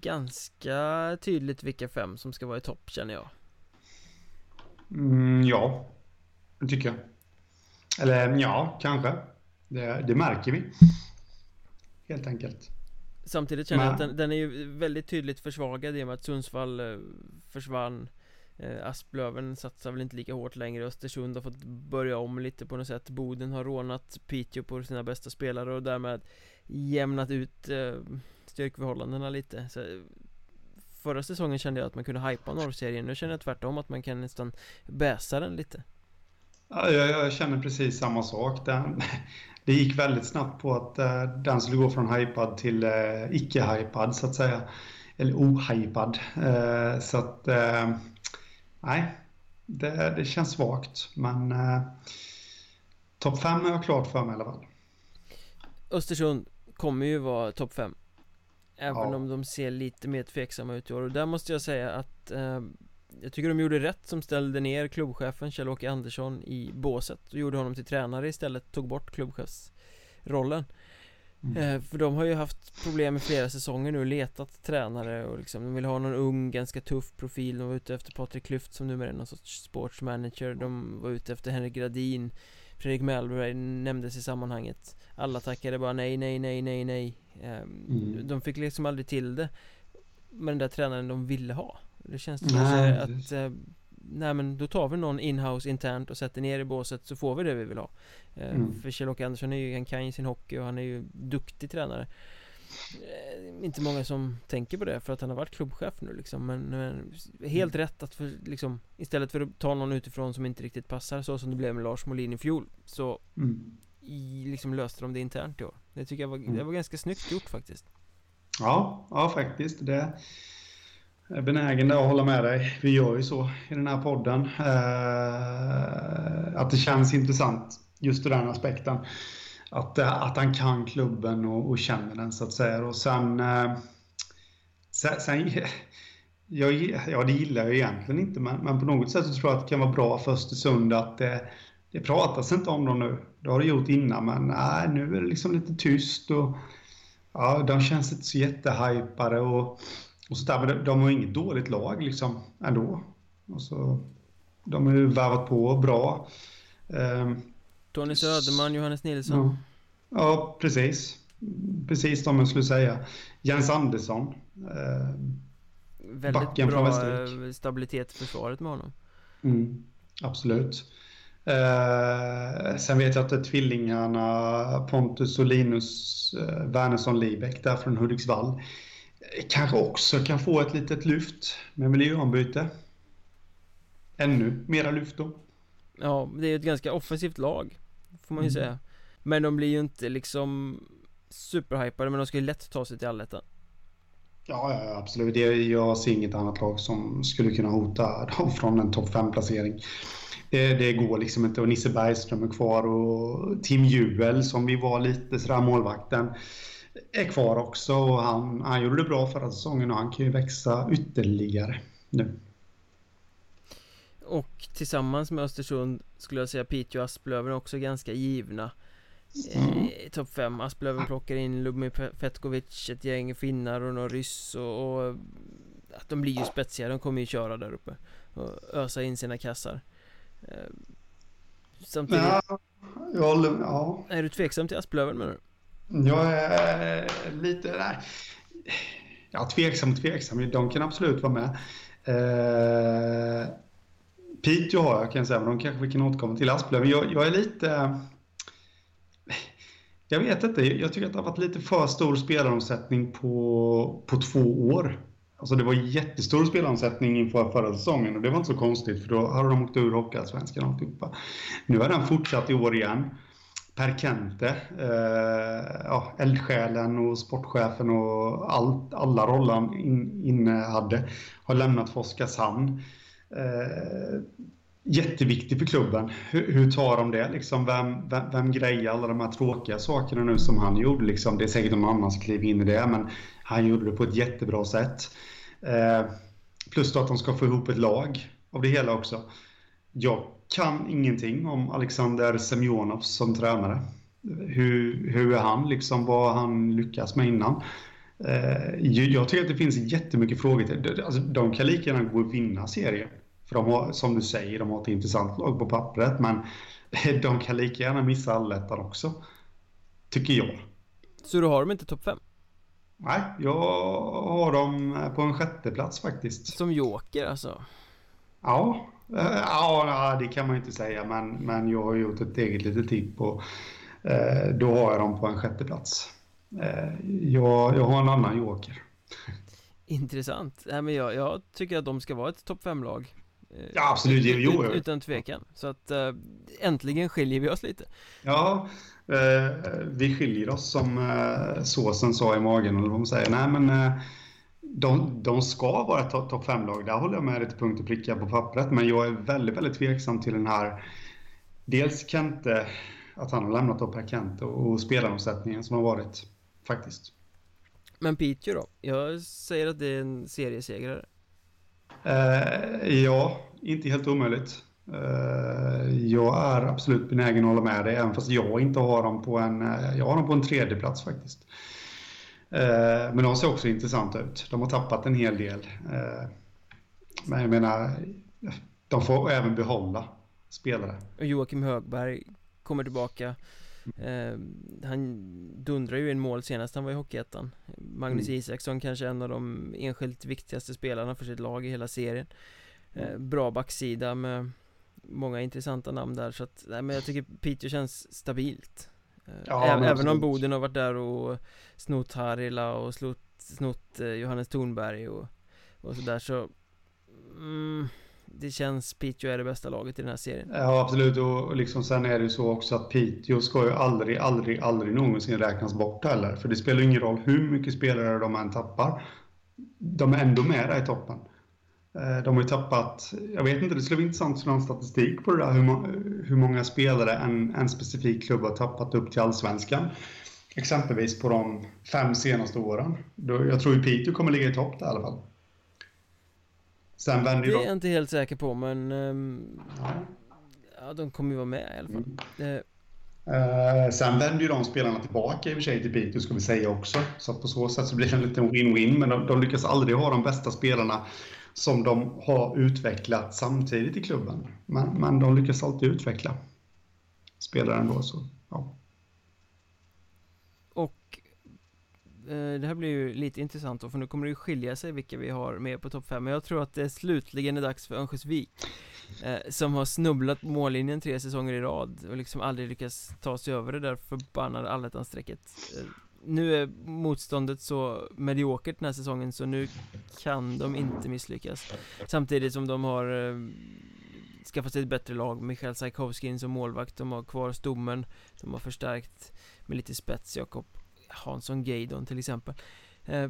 ganska tydligt vilka fem som ska vara i topp känner jag. Mm, ja, det tycker jag. Eller ja, kanske. Det, det märker vi. Helt enkelt. Samtidigt känner jag att den, den, är ju väldigt tydligt försvagad i och med att Sundsvall eh, försvann eh, Asplöven satsar väl inte lika hårt längre Östersund har fått börja om lite på något sätt Boden har rånat Piteå på sina bästa spelare och därmed jämnat ut eh, styrkeförhållandena lite så, Förra säsongen kände jag att man kunde hypa norrserien Nu känner jag tvärtom att man kan nästan bäsa den lite Ja, jag, jag känner precis samma sak. Den, det gick väldigt snabbt på att uh, den skulle gå från hypad till uh, icke-hypad så att säga. Eller ohypad. Uh, så att, nej, det, det känns svagt. Men uh, topp 5 är jag klart för mig i alla fall. Östersund kommer ju vara topp 5 Även ja. om de ser lite mer tveksamma ut i år. Och där måste jag säga att jag tycker de gjorde rätt som ställde ner klubbchefen Kjell-Åke Andersson i båset och gjorde honom till tränare istället, tog bort klubbchefsrollen. Mm. eh, För de har ju haft problem i flera säsonger nu, letat tränare och liksom De vill ha någon ung, ganska tuff profil. De var ute efter Patrik Klyft som numera är någon sorts sportsmanager De var ute efter Henrik Gradin. Fredrik Mellberg nämndes i sammanhanget. Alla tackade bara nej, nej, nej, nej, nej. eh, mm. De fick liksom aldrig till det Med den där tränaren de ville ha det känns som nej. att eh, Nej men då tar vi någon inhouse internt och sätter ner i båset så får vi det vi vill ha eh, mm. För Kjell-Åke Andersson är ju, han kan ju sin hockey och han är ju duktig tränare eh, Inte många som tänker på det för att han har varit klubbchef nu liksom Men, men helt mm. rätt att för, liksom Istället för att ta någon utifrån som inte riktigt passar så som det blev med Lars Molin i fjol Så mm. I, liksom löste de det internt i år Det tycker jag var, mm. det var ganska snyggt gjort faktiskt Ja, ja faktiskt det är benägen att hålla med dig. Vi gör ju så i den här podden. Eh, att det känns intressant just ur den aspekten. Att, eh, att han kan klubben och, och känner den så att säga. Och sen... Eh, sen, sen jag, ja, det gillar jag egentligen inte, men, men på något sätt så tror jag att det kan vara bra för Östersund att det, det pratas inte om dem nu. Det har det gjort innan, men nej, nu är det liksom lite tyst och ja, de känns inte så jättehypade och och så där, men de har inget dåligt lag liksom ändå. Och så, de har ju värvat på bra. Um, Tony Söderman, Johannes Nilsson. Ja, ja, precis. Precis de jag skulle säga. Jens Andersson. Eh, Väldigt bra eh, stabilitet i försvaret med honom. Mm, absolut. Eh, sen vet jag att tvillingarna Pontus och Linus eh, Wernersson Libeck där från Hudiksvall kanske också kan få ett litet lyft med miljöombyte. Ännu mera lyft då. Ja, det är ett ganska offensivt lag Får man ju mm. säga Men de blir ju inte liksom Superhypade men de ska ju lätt ta sig till allettan Ja, ja, absolut. Jag ser inget annat lag som skulle kunna hota dem från en topp 5-placering. Det, det, går liksom inte. Och Nisse Bergström är kvar och Tim Juel som vi var lite sådär målvakten är kvar också och han, han gjorde det bra förra säsongen och han kan ju växa ytterligare nu. Och tillsammans med Östersund skulle jag säga Piteå och Asplöven också ganska givna mm. eh, Topp 5 Asplöven plockar in Lubomir Petkovic, ett gäng finnar och några ryss och, och De blir ju spetsiga, de kommer ju köra där uppe Och ösa in sina kassar Samtidigt ja, jag, ja. Är du tveksam till Asplöven menar du? Jag är lite... Nej. Ja, tveksam tveksam. De kan absolut vara med. Eh, Piteå har jag kan jag säga, men de kanske vi kan återkomma till. Asplöven. Jag, jag är lite... Jag vet inte. Jag tycker att det har varit lite för stor spelaromsättning på, på två år. Alltså det var jättestor spelomsättning inför förra säsongen och det var inte så konstigt för då hade de åkt ur Hockeyallsvenskan och alltihopa. Nu har den fortsatt i år igen. Per Kente, eh, ja, eldsjälen och sportchefen och allt, alla roller han in, innehade, har lämnat för Oskarshamn. Eh, jätteviktig för klubben. Hur, hur tar de det? Liksom, vem, vem, vem grejer alla de här tråkiga sakerna nu som han gjorde? Liksom, det är säkert någon annan som kliver in i det, men han gjorde det på ett jättebra sätt. Eh, plus då att de ska få ihop ett lag av det hela också. Jag kan ingenting om Alexander Semjonov som tränare. Hur, hur är han, liksom, vad han lyckas med innan. Eh, jag tycker att det finns jättemycket frågor. Till. Alltså, de kan lika gärna gå och vinna serien. För de har, som du säger, de har ett intressant lag på pappret. Men de kan lika gärna missa allettan också. Tycker jag. Så du har dem inte topp 5? Nej, jag har dem på en sjätte plats faktiskt. Som joker alltså? Ja, ja, det kan man ju inte säga, men, men jag har gjort ett eget litet tipp och då har jag dem på en sjätte plats. Jag, jag har en annan joker. Intressant. Nej, men jag, jag tycker att de ska vara ett topp 5-lag. Ja, absolut. Jo, jo. Utan tvekan. Så att äntligen skiljer vi oss lite. Ja, vi skiljer oss som äh, såsen sa i magen, eller vad man säger. Nej, men äh, de, de ska vara ett topp 5-lag. Där håller jag med dig till punkt och pricka på pappret. Men jag är väldigt, väldigt tveksam till den här... Dels Kente, att han har lämnat upp Per Kente och, och spelaromsättningen som har varit, faktiskt. Men Piteå då? Jag säger att det är en seriesegrare. Eh, ja, inte helt omöjligt. Eh, jag är absolut benägen att hålla med dig, även fast jag inte har dem på en, eh, jag har dem på en tredje plats faktiskt. Eh, men de ser också intressanta ut. De har tappat en hel del. Men jag menar, de får även behålla spelare. Joakim Högberg kommer tillbaka. Han dundrar ju in mål senast han var i Hockeyettan Magnus mm. Isaksson kanske en av de enskilt viktigaste spelarna för sitt lag i hela serien Bra backsida med många intressanta namn där så att, nej men jag tycker Piteå känns stabilt eh, ja, Även absolut. om Boden har varit där och snott Harila och slott, snott eh, Johannes Thornberg och, och sådär så mm, det känns Piteå är det bästa laget i den här serien. Ja, absolut. Och liksom sen är det ju så också att Piteå ska ju aldrig, aldrig, aldrig någonsin räknas bort heller. För det spelar ingen roll hur mycket spelare de än tappar. De är ändå med där i toppen. Eh, de har ju tappat, jag vet inte, det skulle vara intressant att en statistik på det där, hur, hur många spelare en, en specifik klubb har tappat upp till allsvenskan. Exempelvis på de fem senaste åren. Jag tror ju Piteå kommer ligga i topp där i alla fall. Sen vänder Det är jag inte helt säker på men um, Ja, de kommer ju vara med i alla fall mm. Uh, sen vänder ju de spelarna tillbaka i och för sig till Piteå ska vi säga också. Så på så sätt så blir det en liten win-win. Men de, de, lyckas aldrig ha de bästa spelarna som de har utvecklat samtidigt i klubben. Men, men de lyckas alltid utveckla spelaren då Så, ja. Eh, det här blir ju lite intressant då, för nu kommer det ju skilja sig vilka vi har med på topp 5 Men jag tror att det slutligen är dags för Örnsköldsvik eh, Som har snubblat på mållinjen tre säsonger i rad och liksom aldrig lyckats ta sig över det där förbannade allettan-strecket eh, nu är motståndet så mediokert den här säsongen så nu kan de inte misslyckas. Samtidigt som de har eh, skaffat sig ett bättre lag Michael Sajkovskin som målvakt, de har kvar stommen. De har förstärkt med lite spets, Jakob Hansson Gaydon till exempel. Eh,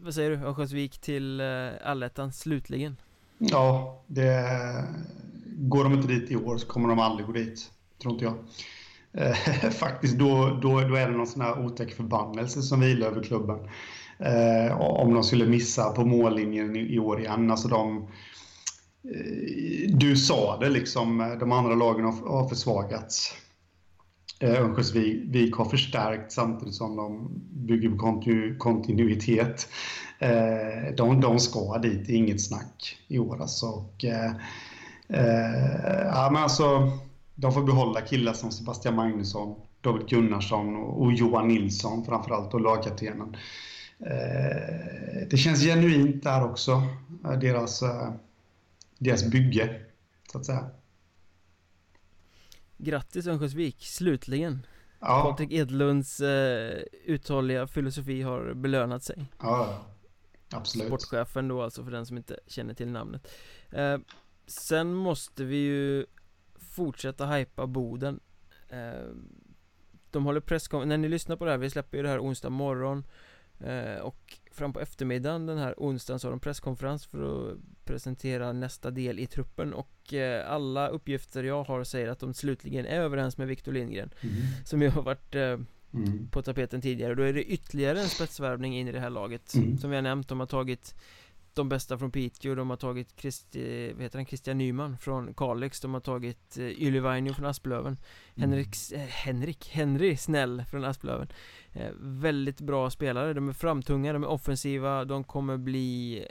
Vad säger du? Örnsköldsvik till eh, allettan slutligen? Ja, det Går de inte dit i år så kommer de aldrig gå dit Tror inte jag eh, Faktiskt då, då, då är det någon sån här otäck förbannelse som vilar över klubben eh, Om de skulle missa på mållinjen i, i år igen Alltså de eh, Du sa det liksom, eh, de andra lagen har, har försvagats Eh, Örnsköldsvik har förstärkt samtidigt som de bygger på kontinu kontinuitet. Eh, de, de ska dit, inget snack i år alltså. Och, eh, eh, ja, men alltså, de får behålla killar som Sebastian Magnusson, David Gunnarsson och, Johan Nilsson framförallt och lagkaptenen. Eh, det känns genuint där också, eh, deras, deras bygge, så att säga. Grattis Örnsköldsvik, slutligen ja. Patrik Edlunds eh, uthålliga filosofi har belönat sig Ja, absolut Sportchefen då alltså för den som inte känner till namnet eh, Sen måste vi ju fortsätta hypa Boden eh, De håller presskonferens, när ni lyssnar på det här, vi släpper ju det här onsdag morgon eh, Och fram på eftermiddagen den här onsdagen så har de presskonferens för att presentera nästa del i truppen och eh, alla uppgifter jag har säger att de slutligen är överens med Victor Lindgren mm. Som ju har varit eh, mm. på tapeten tidigare då är det ytterligare en spetsvärvning in i det här laget mm. Som vi har nämnt, de har tagit de bästa från Piteå, de har tagit Christi, vad heter han, Christian Nyman från Kalix De har tagit eh, Ylivainio från Asplöven mm. Henrik, eh, Henrik, Henry Snäll från Asplöven. Eh, Väldigt bra spelare, de är framtunga, de är offensiva, de kommer bli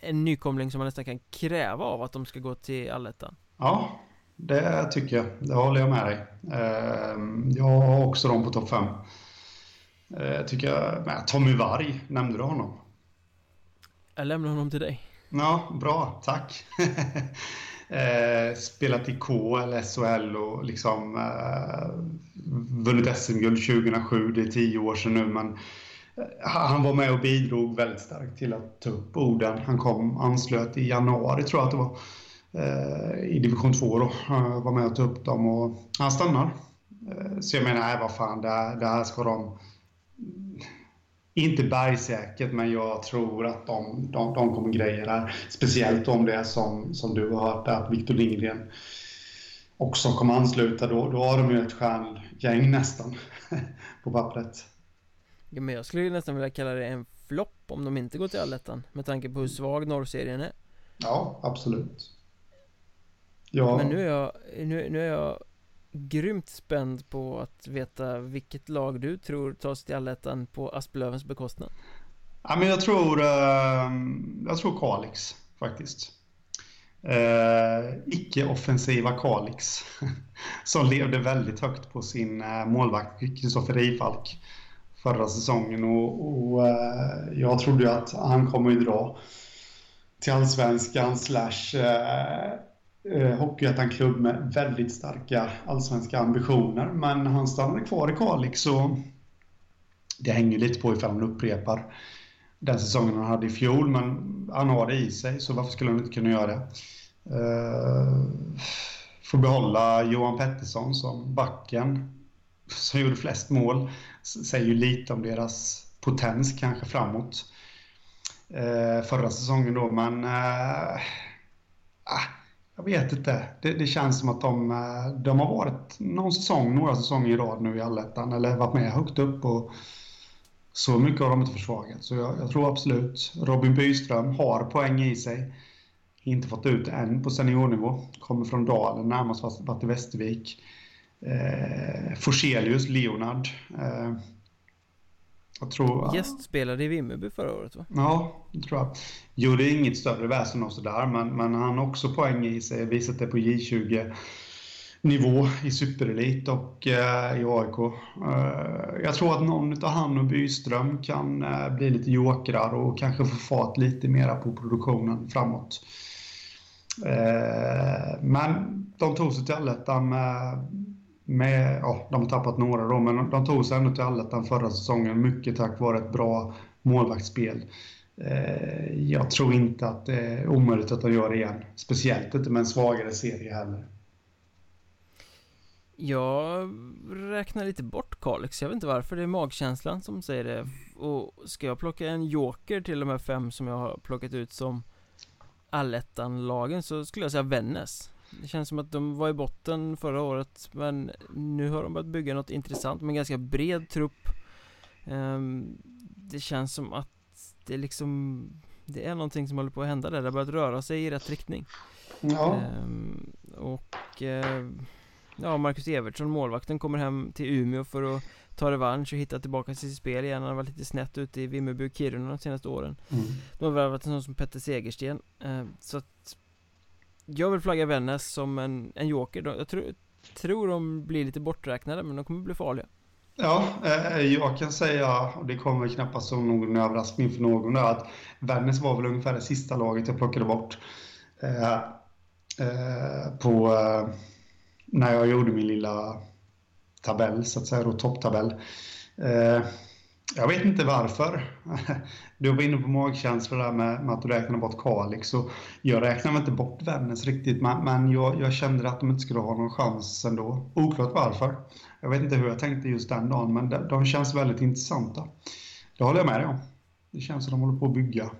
en nykomling som man nästan kan kräva av att de ska gå till allettan. Ja, det tycker jag, det håller jag med dig. Ehm, Jag har också dem på topp 5 Jag tycker, Tommy Varg, nämnde du honom? Jag lämnar honom till dig Ja, bra. Tack. eh, spelat i KL, SHL och liksom eh, vunnit SM-guld 2007. Det är tio år sedan nu, men eh, han var med och bidrog väldigt starkt till att ta upp orden. Han kom, anslöt i januari tror jag att det var, eh, i division 2 då. Var med och tog upp dem och han stannar. Eh, så jag menar, nej vad fan, det här, det här ska de inte bergsäkert, men jag tror att de, de, de kommer greja det Speciellt om det är som, som du har hört, att Victor Lindgren också kommer ansluta. Då, då har de ju ett stjärngäng nästan på pappret. Ja, men jag skulle nästan vilja kalla det en flopp om de inte går till allettan med tanke på hur svag norrserien är. Ja, absolut. Ja. Men nu är jag, nu, nu är jag grymt spänd på att veta vilket lag du tror tar sig till allettan på Asplövens bekostnad. Ja, men jag tror, ehm, jag tror Kalix faktiskt. Eh, Icke-offensiva Kalix. som levde väldigt högt på sin eh, målvakt Kristoffer Rifalk förra säsongen. Och, och eh, jag trodde ju att han kommer ju dra till allsvenskan slash eh, Eh, Hockeyettan-klubb med väldigt starka allsvenska ambitioner. Men han stannade kvar i Kalix så det hänger lite på ifall han upprepar den säsongen han hade i fjol. Men han har det i sig, så varför skulle han inte kunna göra det? Eh, får behålla Johan Pettersson som backen som gjorde flest mål. Säger ju lite om deras potens kanske framåt. Eh, förra säsongen då, men eh, ah, jag vet inte. Det, det, känns som att de, eh, de har varit någon säsong, några säsonger i rad nu i allettan eller varit med högt upp och så mycket har de inte försvagat. Så jag, jag, tror absolut Robin Byström har poäng i sig. Inte fått ut än på seniornivå. Kommer från Dalen, närmast varit i Västervik. Eh, Forselius, Leonard. Eh, jag tror... Gästspelade i Vimmerby förra året va? Ja, det tror jag. Gjorde inget större väsen och sådär, men, men han har också poäng i sig. Visat det på J20 nivå i superelit och eh, i AIK. Eh, jag tror att någon av han och Byström kan eh, bli lite jokrar och kanske få fart lite mera på produktionen framåt. Eh, men de tog sig till allettan med med, ja, de har tappat några då, men de tog sig ändå till allettan förra säsongen, mycket tack vare ett bra målvaktsspel. Eh, jag tror inte att det är omöjligt att de gör det igen, speciellt inte med en svagare serie heller. Jag räknar lite bort Kalix, jag vet inte varför, det är magkänslan som säger det Och ska jag plocka en joker till de här fem som jag har plockat ut som allettan-lagen så skulle jag säga Vännäs det känns som att de var i botten förra året Men nu har de börjat bygga något intressant med en ganska bred trupp. Ehm, Det känns som att det liksom Det är någonting som håller på att hända där, det har börjat röra sig i rätt riktning. Ja. Ehm, Och eh, Ja, Marcus Evertsson, målvakten, kommer hem till Umeå för att ta revansch och hitta tillbaka till sitt spel igen. Han har varit lite snett ute i Vimmerby och Kiruna de senaste åren. Mm. De har värvat en sån som Petter Segersten. Ehm, Så att jag vill flagga Vännäs som en, en joker. Jag tror, tror de blir lite borträknade, men de kommer bli farliga. Ja, eh, eh, jag kan säga, och det kommer knappast som någon överraskning för någon, att Vännäs var väl ungefär det sista laget jag plockade bort eh, eh, på, eh, när jag gjorde min lilla tabell, så att säga, då topptabell. Eh, jag vet inte varför. Du var inne på magkänsla där med, med att du räknade bort Kalix. Och jag räknade inte bort Vännäs riktigt, men, men jag, jag, kände att de inte skulle ha någon chans ändå. Oklart varför. Jag vet inte hur jag tänkte just den dagen, men de, de känns väldigt intressanta. Det håller jag med dig om. Det känns som att de håller på att bygga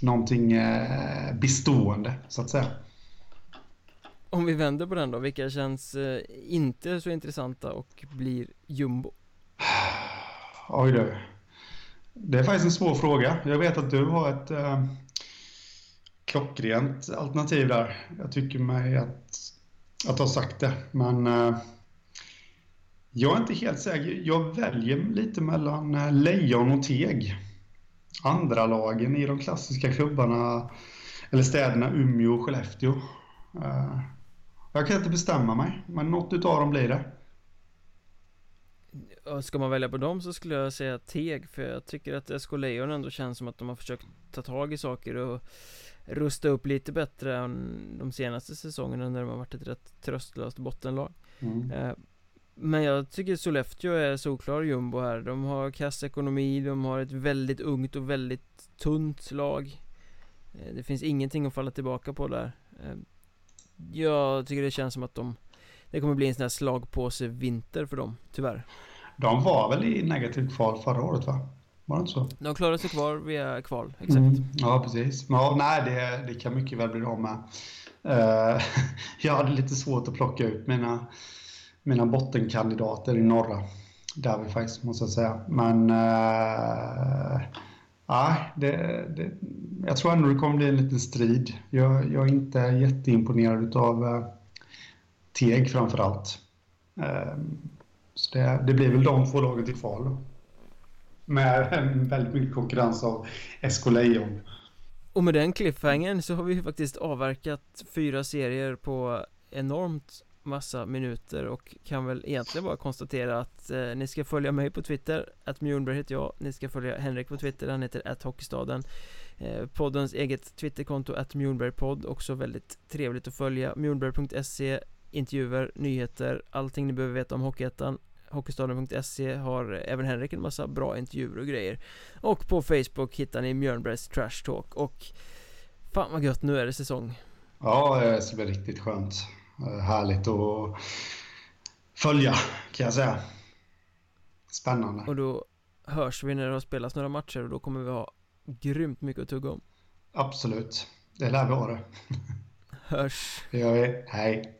någonting eh, bestående, så att säga. Om vi vänder på den då, vilka känns eh, inte så intressanta och blir jumbo? Oj du. Det är faktiskt en svår fråga. Jag vet att du har ett eh, klockrent alternativ där. Jag tycker mig att, att ha sagt det, men eh, jag är inte helt säker. Jag väljer lite mellan eh, lejon och teg. Andra lagen i de klassiska klubbarna, eller städerna Umeå och Skellefteå. Eh, jag kan inte bestämma mig, men något utav dem blir det Ska man välja på dem så skulle jag säga Teg För jag tycker att SK Lejon ändå känns som att de har försökt ta tag i saker och Rusta upp lite bättre än de senaste säsongerna när de har varit ett rätt tröstlöst bottenlag. Mm. Eh, men jag tycker Sollefteå är solklar jumbo här. De har kass ekonomi, de har ett väldigt ungt och väldigt tunt lag. Eh, Det finns ingenting att falla tillbaka på där. Eh, Jag tycker det känns som att de Det kommer bli en sån här slagpåse vinter för dem, tyvärr De var väl i negativt kval förra året va? Var det inte så? De klarade sig kvar via kval, exakt mm. Ja precis, men ja, nej det, det kan mycket väl bli de med uh, Jag hade lite svårt att plocka ut mina mina bottenkandidater i norra. Där vi faktiskt, måste jag säga. Men... Äh, det, det, jag tror ändå det kommer bli en liten strid. Jag, jag är inte jätteimponerad av äh, Teg framför allt. Äh, så det, det, blir väl de två lagen till kval då. Med väldigt mycket konkurrens av SK Lejon. Och med den cliffhangern så har vi faktiskt avverkat fyra serier på enormt massa minuter och kan väl egentligen bara konstatera att eh, ni ska följa mig på Twitter, att Mjölnberg heter jag, ni ska följa Henrik på Twitter, han heter att Hockeystaden eh, Poddens eget Twitterkonto, att Mjornbergpodd, också väldigt trevligt att följa, mjornberg.se intervjuer, nyheter, allting ni behöver veta om Hockeyettan Hockeystaden.se har även Henrik en massa bra intervjuer och grejer Och på Facebook hittar ni Mjörnbergs Trash Talk och Fan vad gött, nu är det säsong Ja, det ska bli riktigt skönt Eh, härligt att följa kan jag säga. Spännande. Och då hörs vi när det har spelats några matcher och då kommer vi ha grymt mycket att tugga om. Absolut. Det lär vi ha det. Hörs. Det gör vi. Hej.